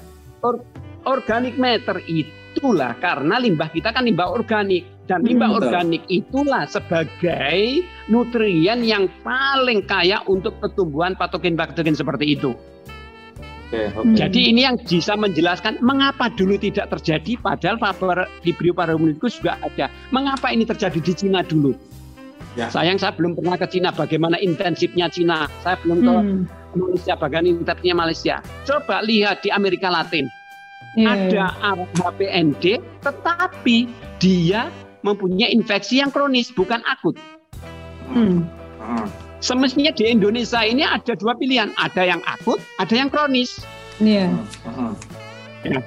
[SPEAKER 3] Or, organik meter itulah karena limbah kita kan limbah organik dan limbah hmm, organik itulah sebagai nutrien yang paling kaya untuk pertumbuhan patogen-patogen seperti itu. Okay, okay. Jadi ini yang bisa menjelaskan mengapa dulu tidak terjadi padahal Vibrio parahomolithecus juga ada. Mengapa ini terjadi di Cina dulu? Ya. Sayang saya belum pernah ke Cina. Bagaimana intensifnya Cina? Saya belum tahu hmm. Malaysia. Bagaimana intensifnya Malaysia? Coba lihat di Amerika Latin. Yeah. Ada HPND, tetapi dia mempunyai infeksi yang kronis bukan akut. Hmm. semestinya di Indonesia ini ada dua pilihan, ada yang akut, ada yang kronis.
[SPEAKER 1] Iya.
[SPEAKER 2] Uh -huh. ya.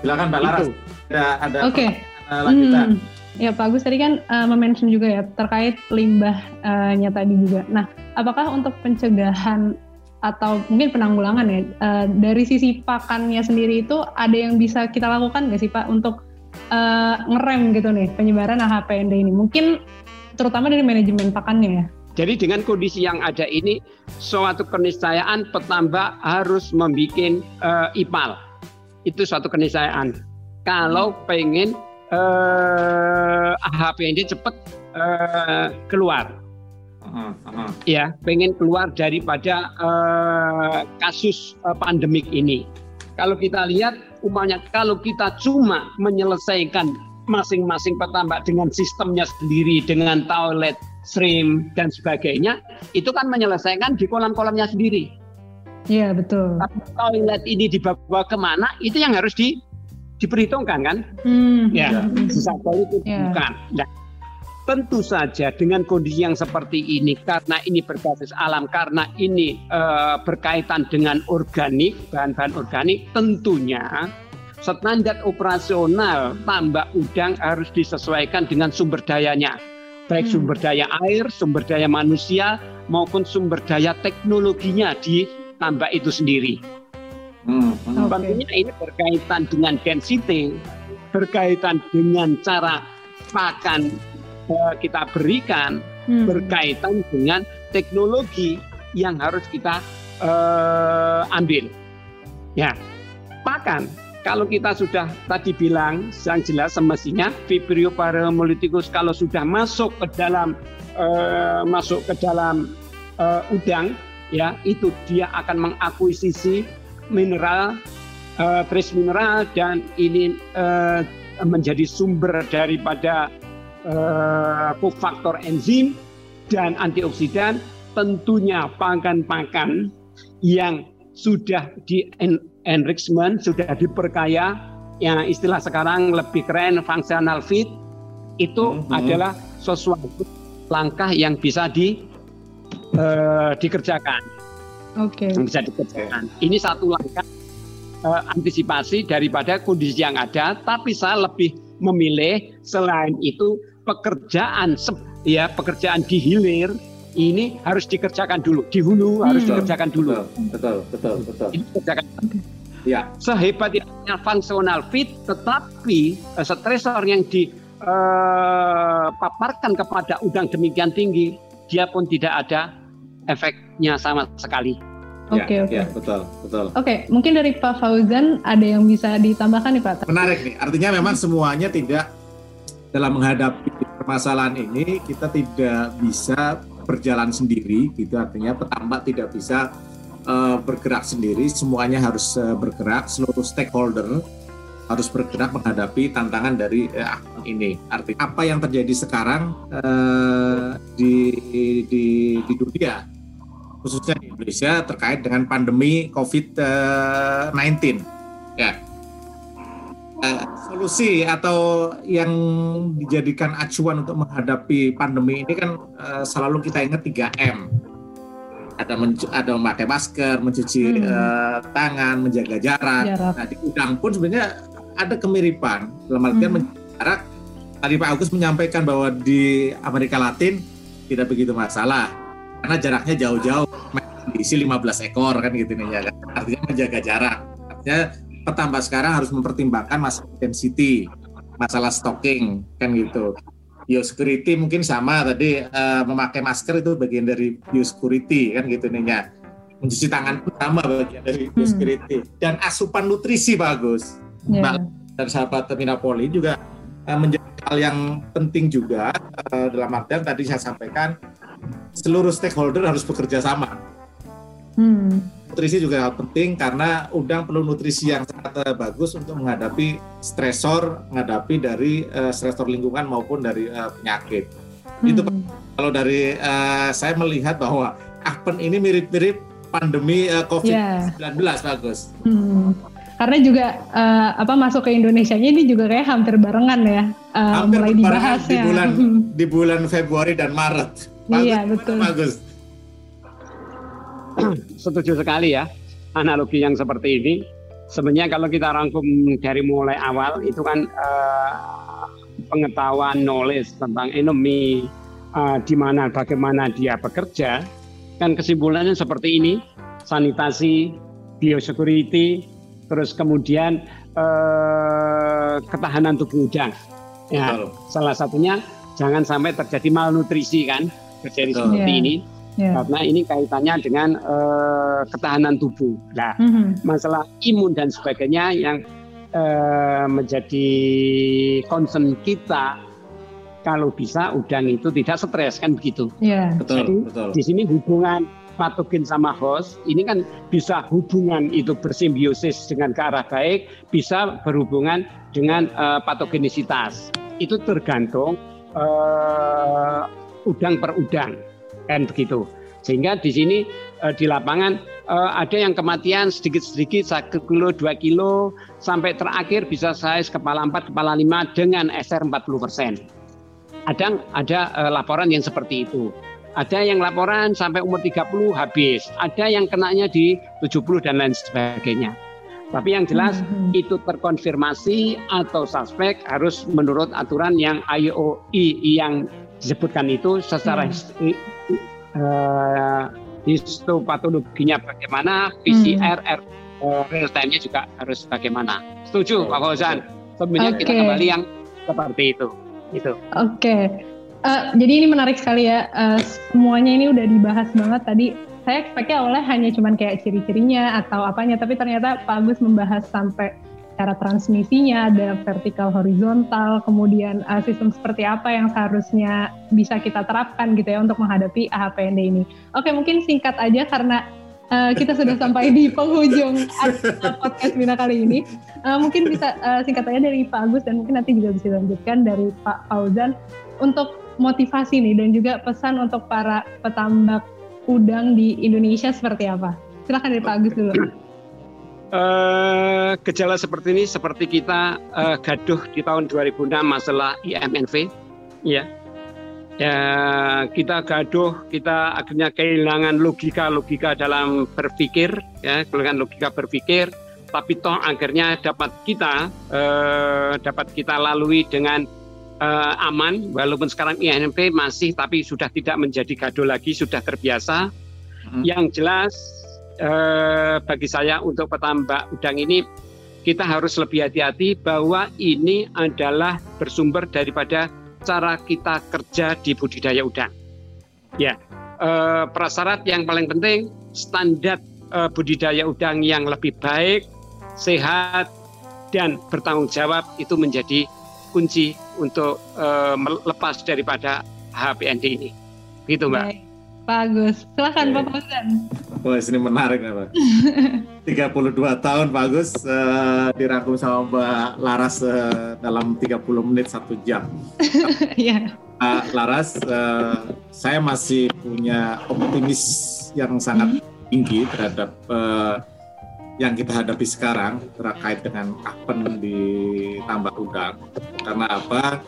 [SPEAKER 2] Silakan Mbak Laras. Ada ada
[SPEAKER 1] Oke. Okay. Hmm. Ya Pak Agus tadi kan uh, mention juga ya terkait limbahnya tadi juga. Nah, apakah untuk pencegahan atau mungkin penanggulangan ya uh, dari sisi pakannya sendiri itu ada yang bisa kita lakukan nggak sih Pak untuk uh, ngerem gitu nih penyebaran HPND ini? Mungkin terutama dari manajemen pakannya ya.
[SPEAKER 3] Jadi dengan kondisi yang ada ini, suatu keniscayaan petambak harus membuat uh, IPAL. Itu suatu keniscayaan. Kalau pengen uh, HPND cepat uh, keluar. Uh, uh. Ya, pengen keluar daripada uh, kasus uh, pandemik ini. Kalau kita lihat, umpamanya kalau kita cuma menyelesaikan masing-masing petambak dengan sistemnya sendiri, dengan toilet, stream dan sebagainya, itu kan menyelesaikan di kolam-kolamnya sendiri.
[SPEAKER 1] Iya betul.
[SPEAKER 3] Tapi toilet ini dibawa ke mana? Itu yang harus di diperhitungkan kan?
[SPEAKER 1] Hmm.
[SPEAKER 3] Ya, sisa itu yeah. bukan. Nah, tentu saja dengan kondisi yang seperti ini, karena ini berbasis alam, karena ini uh, berkaitan dengan organik, bahan-bahan organik, tentunya standar operasional tambak udang harus disesuaikan dengan sumber dayanya, baik hmm. sumber daya air, sumber daya manusia, maupun sumber daya teknologinya di tambak itu sendiri. Hmm, hmm. Tentunya ini berkaitan dengan density, berkaitan dengan cara makan uh, kita berikan, hmm. berkaitan dengan teknologi yang harus kita uh, ambil. Ya, makan. Kalau kita sudah tadi bilang, yang jelas semestinya Vibrio paramolitikus kalau sudah masuk ke dalam uh, masuk ke dalam uh, udang, ya itu dia akan mengakuisisi mineral, uh, trace mineral dan ini uh, menjadi sumber daripada uh, kofaktor enzim dan antioksidan. Tentunya pakan-pakan yang sudah di enrichment, sudah diperkaya, yang istilah sekarang lebih keren functional feed, itu mm -hmm. adalah sesuatu langkah yang bisa di, uh, dikerjakan
[SPEAKER 1] okay.
[SPEAKER 3] yang bisa dikerjakan. Ini satu langkah uh, antisipasi daripada kondisi yang ada, tapi saya lebih memilih selain itu pekerjaan ya pekerjaan di hilir ini harus dikerjakan dulu di hulu hmm. harus dikerjakan dulu.
[SPEAKER 2] Betul, betul, betul.
[SPEAKER 3] Ini dikerjakan. Ya. Sehebat yang fungsional fit, tetapi uh, stresor yang dipaparkan uh, kepada udang demikian tinggi, dia pun tidak ada efeknya sama sekali.
[SPEAKER 1] Oke okay, ya, oke. Okay.
[SPEAKER 2] Ya, betul betul.
[SPEAKER 1] Oke, okay, mungkin dari Pak Fauzan ada yang bisa ditambahkan nih Pak?
[SPEAKER 2] Menarik nih, artinya memang semuanya tidak dalam menghadapi permasalahan ini kita tidak bisa berjalan sendiri, gitu artinya petambak tidak bisa uh, bergerak sendiri, semuanya harus uh, bergerak, seluruh stakeholder harus bergerak menghadapi tantangan dari uh, ini. Artinya apa yang terjadi sekarang uh, di, di di dunia khususnya di Indonesia terkait dengan pandemi COVID-19. Ya, uh, solusi atau yang dijadikan acuan untuk menghadapi pandemi ini kan uh, selalu kita ingat 3M. Ada ada memakai masker, mencuci hmm. uh, tangan, menjaga jarak. jarak. Nah di udang pun sebenarnya ada kemiripan dalam artian hmm. menjaga jarak. Tadi Pak Agus menyampaikan bahwa di Amerika Latin tidak begitu masalah karena jaraknya jauh-jauh. Diisi 15 ekor kan gitu nih ya kan? Artinya menjaga jarak. Artinya petambah sekarang harus mempertimbangkan masalah density masalah stocking kan gitu. Biosecurity mungkin sama tadi uh, memakai masker itu bagian dari biosecurity kan gitu nih ya. Mencuci tangan pun sama bagian dari biosecurity hmm. dan asupan nutrisi bagus. Yeah. dan sahabat Terminapoli juga uh, menjadi hal yang penting juga uh, dalam artian tadi saya sampaikan seluruh stakeholder harus bekerja sama. Hmm. Nutrisi juga penting karena udang perlu nutrisi yang sangat uh, bagus untuk menghadapi stresor, menghadapi dari uh, stresor lingkungan maupun dari uh, penyakit. Hmm. Itu kalau dari uh, saya melihat bahwa Akpen ini mirip-mirip pandemi uh, COVID-19 yeah. bagus.
[SPEAKER 1] Hmm. Karena juga uh, apa masuk ke Indonesia ini juga kayak hampir barengan ya, uh, hampir mulai dibahas
[SPEAKER 2] di bulan di bulan Februari dan Maret.
[SPEAKER 1] Bagus, iya betul.
[SPEAKER 2] Bagus.
[SPEAKER 3] setuju sekali ya analogi yang seperti ini. Sebenarnya kalau kita rangkum dari mulai awal itu kan uh, pengetahuan knowledge tentang enemy uh, di mana bagaimana dia bekerja kan kesimpulannya seperti ini sanitasi biosecurity terus kemudian uh, ketahanan tubuh udang ya Betul. salah satunya jangan sampai terjadi malnutrisi kan terjadi Betul. seperti yeah. ini yeah. karena ini kaitannya dengan uh, ketahanan tubuh. Nah, mm-hmm. masalah imun dan sebagainya yang uh, menjadi concern kita kalau bisa udang itu tidak stres kan begitu.
[SPEAKER 2] Yeah. Betul, Jadi, betul.
[SPEAKER 3] Di sini hubungan patogen sama host ini kan bisa hubungan itu bersimbiosis dengan ke arah baik, bisa berhubungan dengan uh, patogenisitas. Itu tergantung uh, udang per udang kan begitu. Sehingga di sini uh, di lapangan uh, ada yang kematian sedikit-sedikit satu kilo, dua kilo, sampai terakhir bisa size kepala empat, kepala lima dengan SR 40 persen. Ada ada uh, laporan yang seperti itu. Ada yang laporan sampai umur 30 habis, ada yang kenanya di 70 dan lain sebagainya. Tapi yang jelas hmm. itu terkonfirmasi atau suspek harus menurut aturan yang IOI yang disebutkan itu secara hmm uh, histopatologinya bagaimana, PCR, hmm. uh, real time-nya juga harus bagaimana. Setuju Pak Fauzan? Sebenarnya okay. kita kembali yang seperti itu. Itu.
[SPEAKER 1] Oke. Okay. Uh, eh, jadi ini menarik sekali ya. Uh, semuanya ini udah dibahas banget tadi. Saya expect-nya oleh hanya cuman kayak ciri-cirinya atau apanya, tapi ternyata Pak Agus membahas sampai cara transmisinya, ada vertikal horizontal, kemudian uh, sistem seperti apa yang seharusnya bisa kita terapkan gitu ya untuk menghadapi AHPND ini. Oke, mungkin singkat aja karena uh, kita sudah sampai di penghujung podcast Bina kali ini. Uh, mungkin bisa uh, singkat aja dari Pak Agus dan mungkin nanti juga bisa dilanjutkan dari Pak Fauzan untuk motivasi nih dan juga pesan untuk para petambak udang di Indonesia seperti apa. Silahkan dari Pak Agus dulu.
[SPEAKER 3] Uh, gejala seperti ini seperti kita uh, gaduh di tahun 2006 masalah IMNV ya. Ya kita gaduh kita akhirnya kehilangan logika logika dalam berpikir ya kehilangan logika berpikir. Tapi toh akhirnya dapat kita uh, dapat kita lalui dengan uh, aman. Walaupun sekarang IMNV masih tapi sudah tidak menjadi gaduh lagi sudah terbiasa. Hmm. yang jelas eh, bagi saya untuk petambak udang ini kita harus lebih hati-hati bahwa ini adalah bersumber daripada cara kita kerja di budidaya udang. Ya, eh, prasyarat yang paling penting standar eh, budidaya udang yang lebih baik, sehat dan bertanggung jawab itu menjadi kunci untuk eh, melepas daripada HPND ini. Gitu, Mbak. Baik.
[SPEAKER 1] Bagus. Silahkan Pak Fauzan.
[SPEAKER 2] Wah, ini menarik ya Pak. 32 tahun Pak Agus uh, dirangkum sama Mbak Laras uh, dalam 30 menit satu jam. Iya. uh, Laras, uh, saya masih punya optimis yang sangat hmm. tinggi terhadap uh, yang kita hadapi sekarang terkait dengan apen di tambak udang. Karena apa?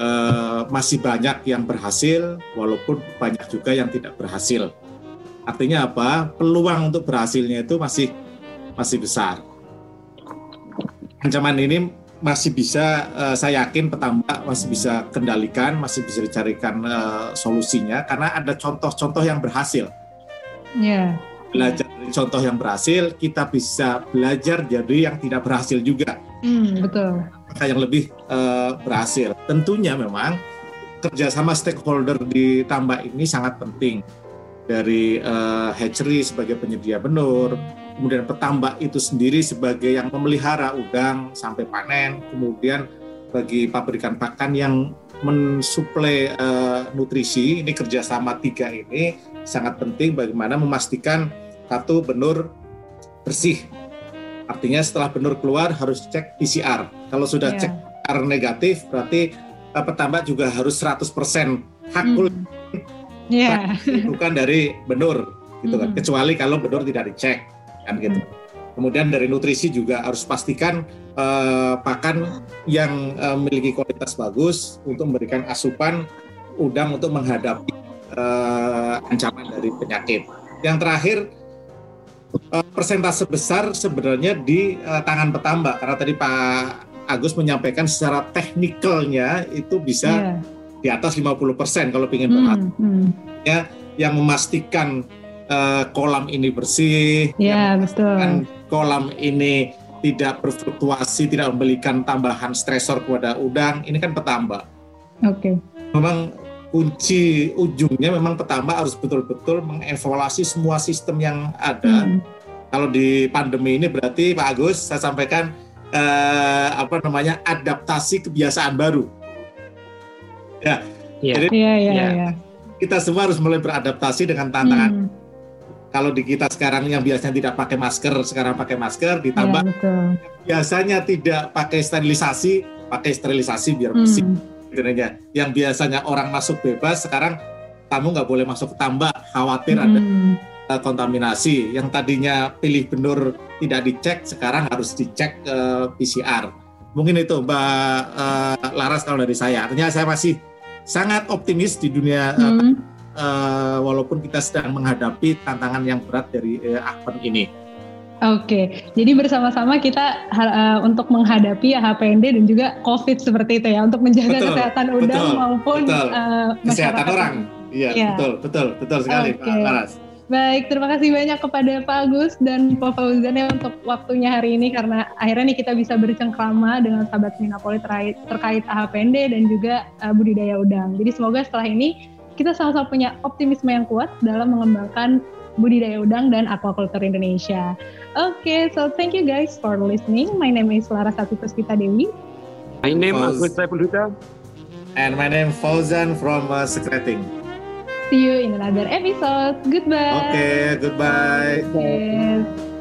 [SPEAKER 2] Eh, masih banyak yang berhasil, walaupun banyak juga yang tidak berhasil. Artinya apa? Peluang untuk berhasilnya itu masih masih besar. Ancaman ini masih bisa, uh, saya yakin petambak masih bisa kendalikan, masih bisa dicarikan uh, solusinya karena ada contoh-contoh yang berhasil.
[SPEAKER 1] Yeah.
[SPEAKER 2] Belajar dari contoh yang berhasil, kita bisa belajar jadi yang tidak berhasil juga.
[SPEAKER 1] Mm, betul
[SPEAKER 2] yang lebih uh, berhasil. Tentunya memang kerjasama stakeholder di tambak ini sangat penting dari uh, hatchery sebagai penyedia benur, kemudian petambak itu sendiri sebagai yang memelihara udang sampai panen, kemudian bagi pabrikan pakan yang mensuplai uh, nutrisi ini kerjasama tiga ini sangat penting bagaimana memastikan satu benur bersih Artinya setelah benur keluar harus cek PCR. Kalau sudah yeah. cek PCR negatif berarti uh, petambak juga harus 100% hakul mm. yeah. bukan dari benur gitu kan. Hmm. Kecuali kalau benur tidak dicek kan gitu. Mm. Kemudian dari nutrisi juga harus pastikan uh, pakan yang uh, memiliki kualitas bagus untuk memberikan asupan udang untuk menghadapi uh, ancaman dari penyakit. yang terakhir uh, persentase besar sebenarnya di uh, tangan petambak karena tadi Pak Agus menyampaikan secara teknikalnya itu bisa yeah. di atas 50% kalau ingin hmm, hmm. ya yang memastikan uh, kolam ini bersih,
[SPEAKER 1] yeah, betul.
[SPEAKER 2] kolam ini tidak berfluktuasi, tidak memberikan tambahan stresor kepada udang, ini kan petambak.
[SPEAKER 1] Oke. Okay.
[SPEAKER 2] Memang kunci ujungnya memang petambak harus betul-betul mengevaluasi semua sistem yang ada. Hmm. Kalau di pandemi ini berarti Pak Agus saya sampaikan eh, apa namanya adaptasi kebiasaan baru. Ya.
[SPEAKER 1] Iya. Jadi ya, ya, ya.
[SPEAKER 2] kita semua harus mulai beradaptasi dengan tantangan. Hmm. Kalau di kita sekarang yang biasanya tidak pakai masker, sekarang pakai masker, ditambah ya, biasanya tidak pakai sterilisasi, pakai sterilisasi biar bersih. Hmm. Yang biasanya orang masuk bebas, sekarang kamu nggak boleh masuk tambak, khawatir hmm. ada uh, kontaminasi. Yang tadinya pilih benur tidak dicek, sekarang harus dicek uh, eh, PCR. Mungkin itu Mbak uh, Laras kalau dari saya. Artinya saya masih sangat optimis di dunia hmm. uh, walaupun kita sedang menghadapi tantangan yang berat dari uh, Akpen ini.
[SPEAKER 1] Oke, jadi bersama-sama kita uh, untuk menghadapi HPND dan juga COVID seperti itu ya, untuk menjaga betul, kesehatan udang betul, maupun
[SPEAKER 2] betul. Uh, kesehatan orang. Iya, ya. betul, betul, betul sekali, okay. Pak Laras.
[SPEAKER 1] Baik, terima kasih banyak kepada Pak Agus dan Pak Fauzan ya untuk waktunya hari ini karena akhirnya nih kita bisa bercengkrama dengan sahabat Minapoli terkait, terkait AHPND dan juga uh, budidaya udang. Jadi semoga setelah ini kita sama-sama punya optimisme yang kuat dalam mengembangkan budidaya udang dan aquaculture Indonesia. Oke, okay, so thank you guys for listening. My name is Larasati Puspita Dewi.
[SPEAKER 3] My name is Agus Saiful
[SPEAKER 2] And my name Fauzan from uh, Secreting.
[SPEAKER 1] See you in another episode. Goodbye.
[SPEAKER 2] Okay, goodbye.
[SPEAKER 1] Yes.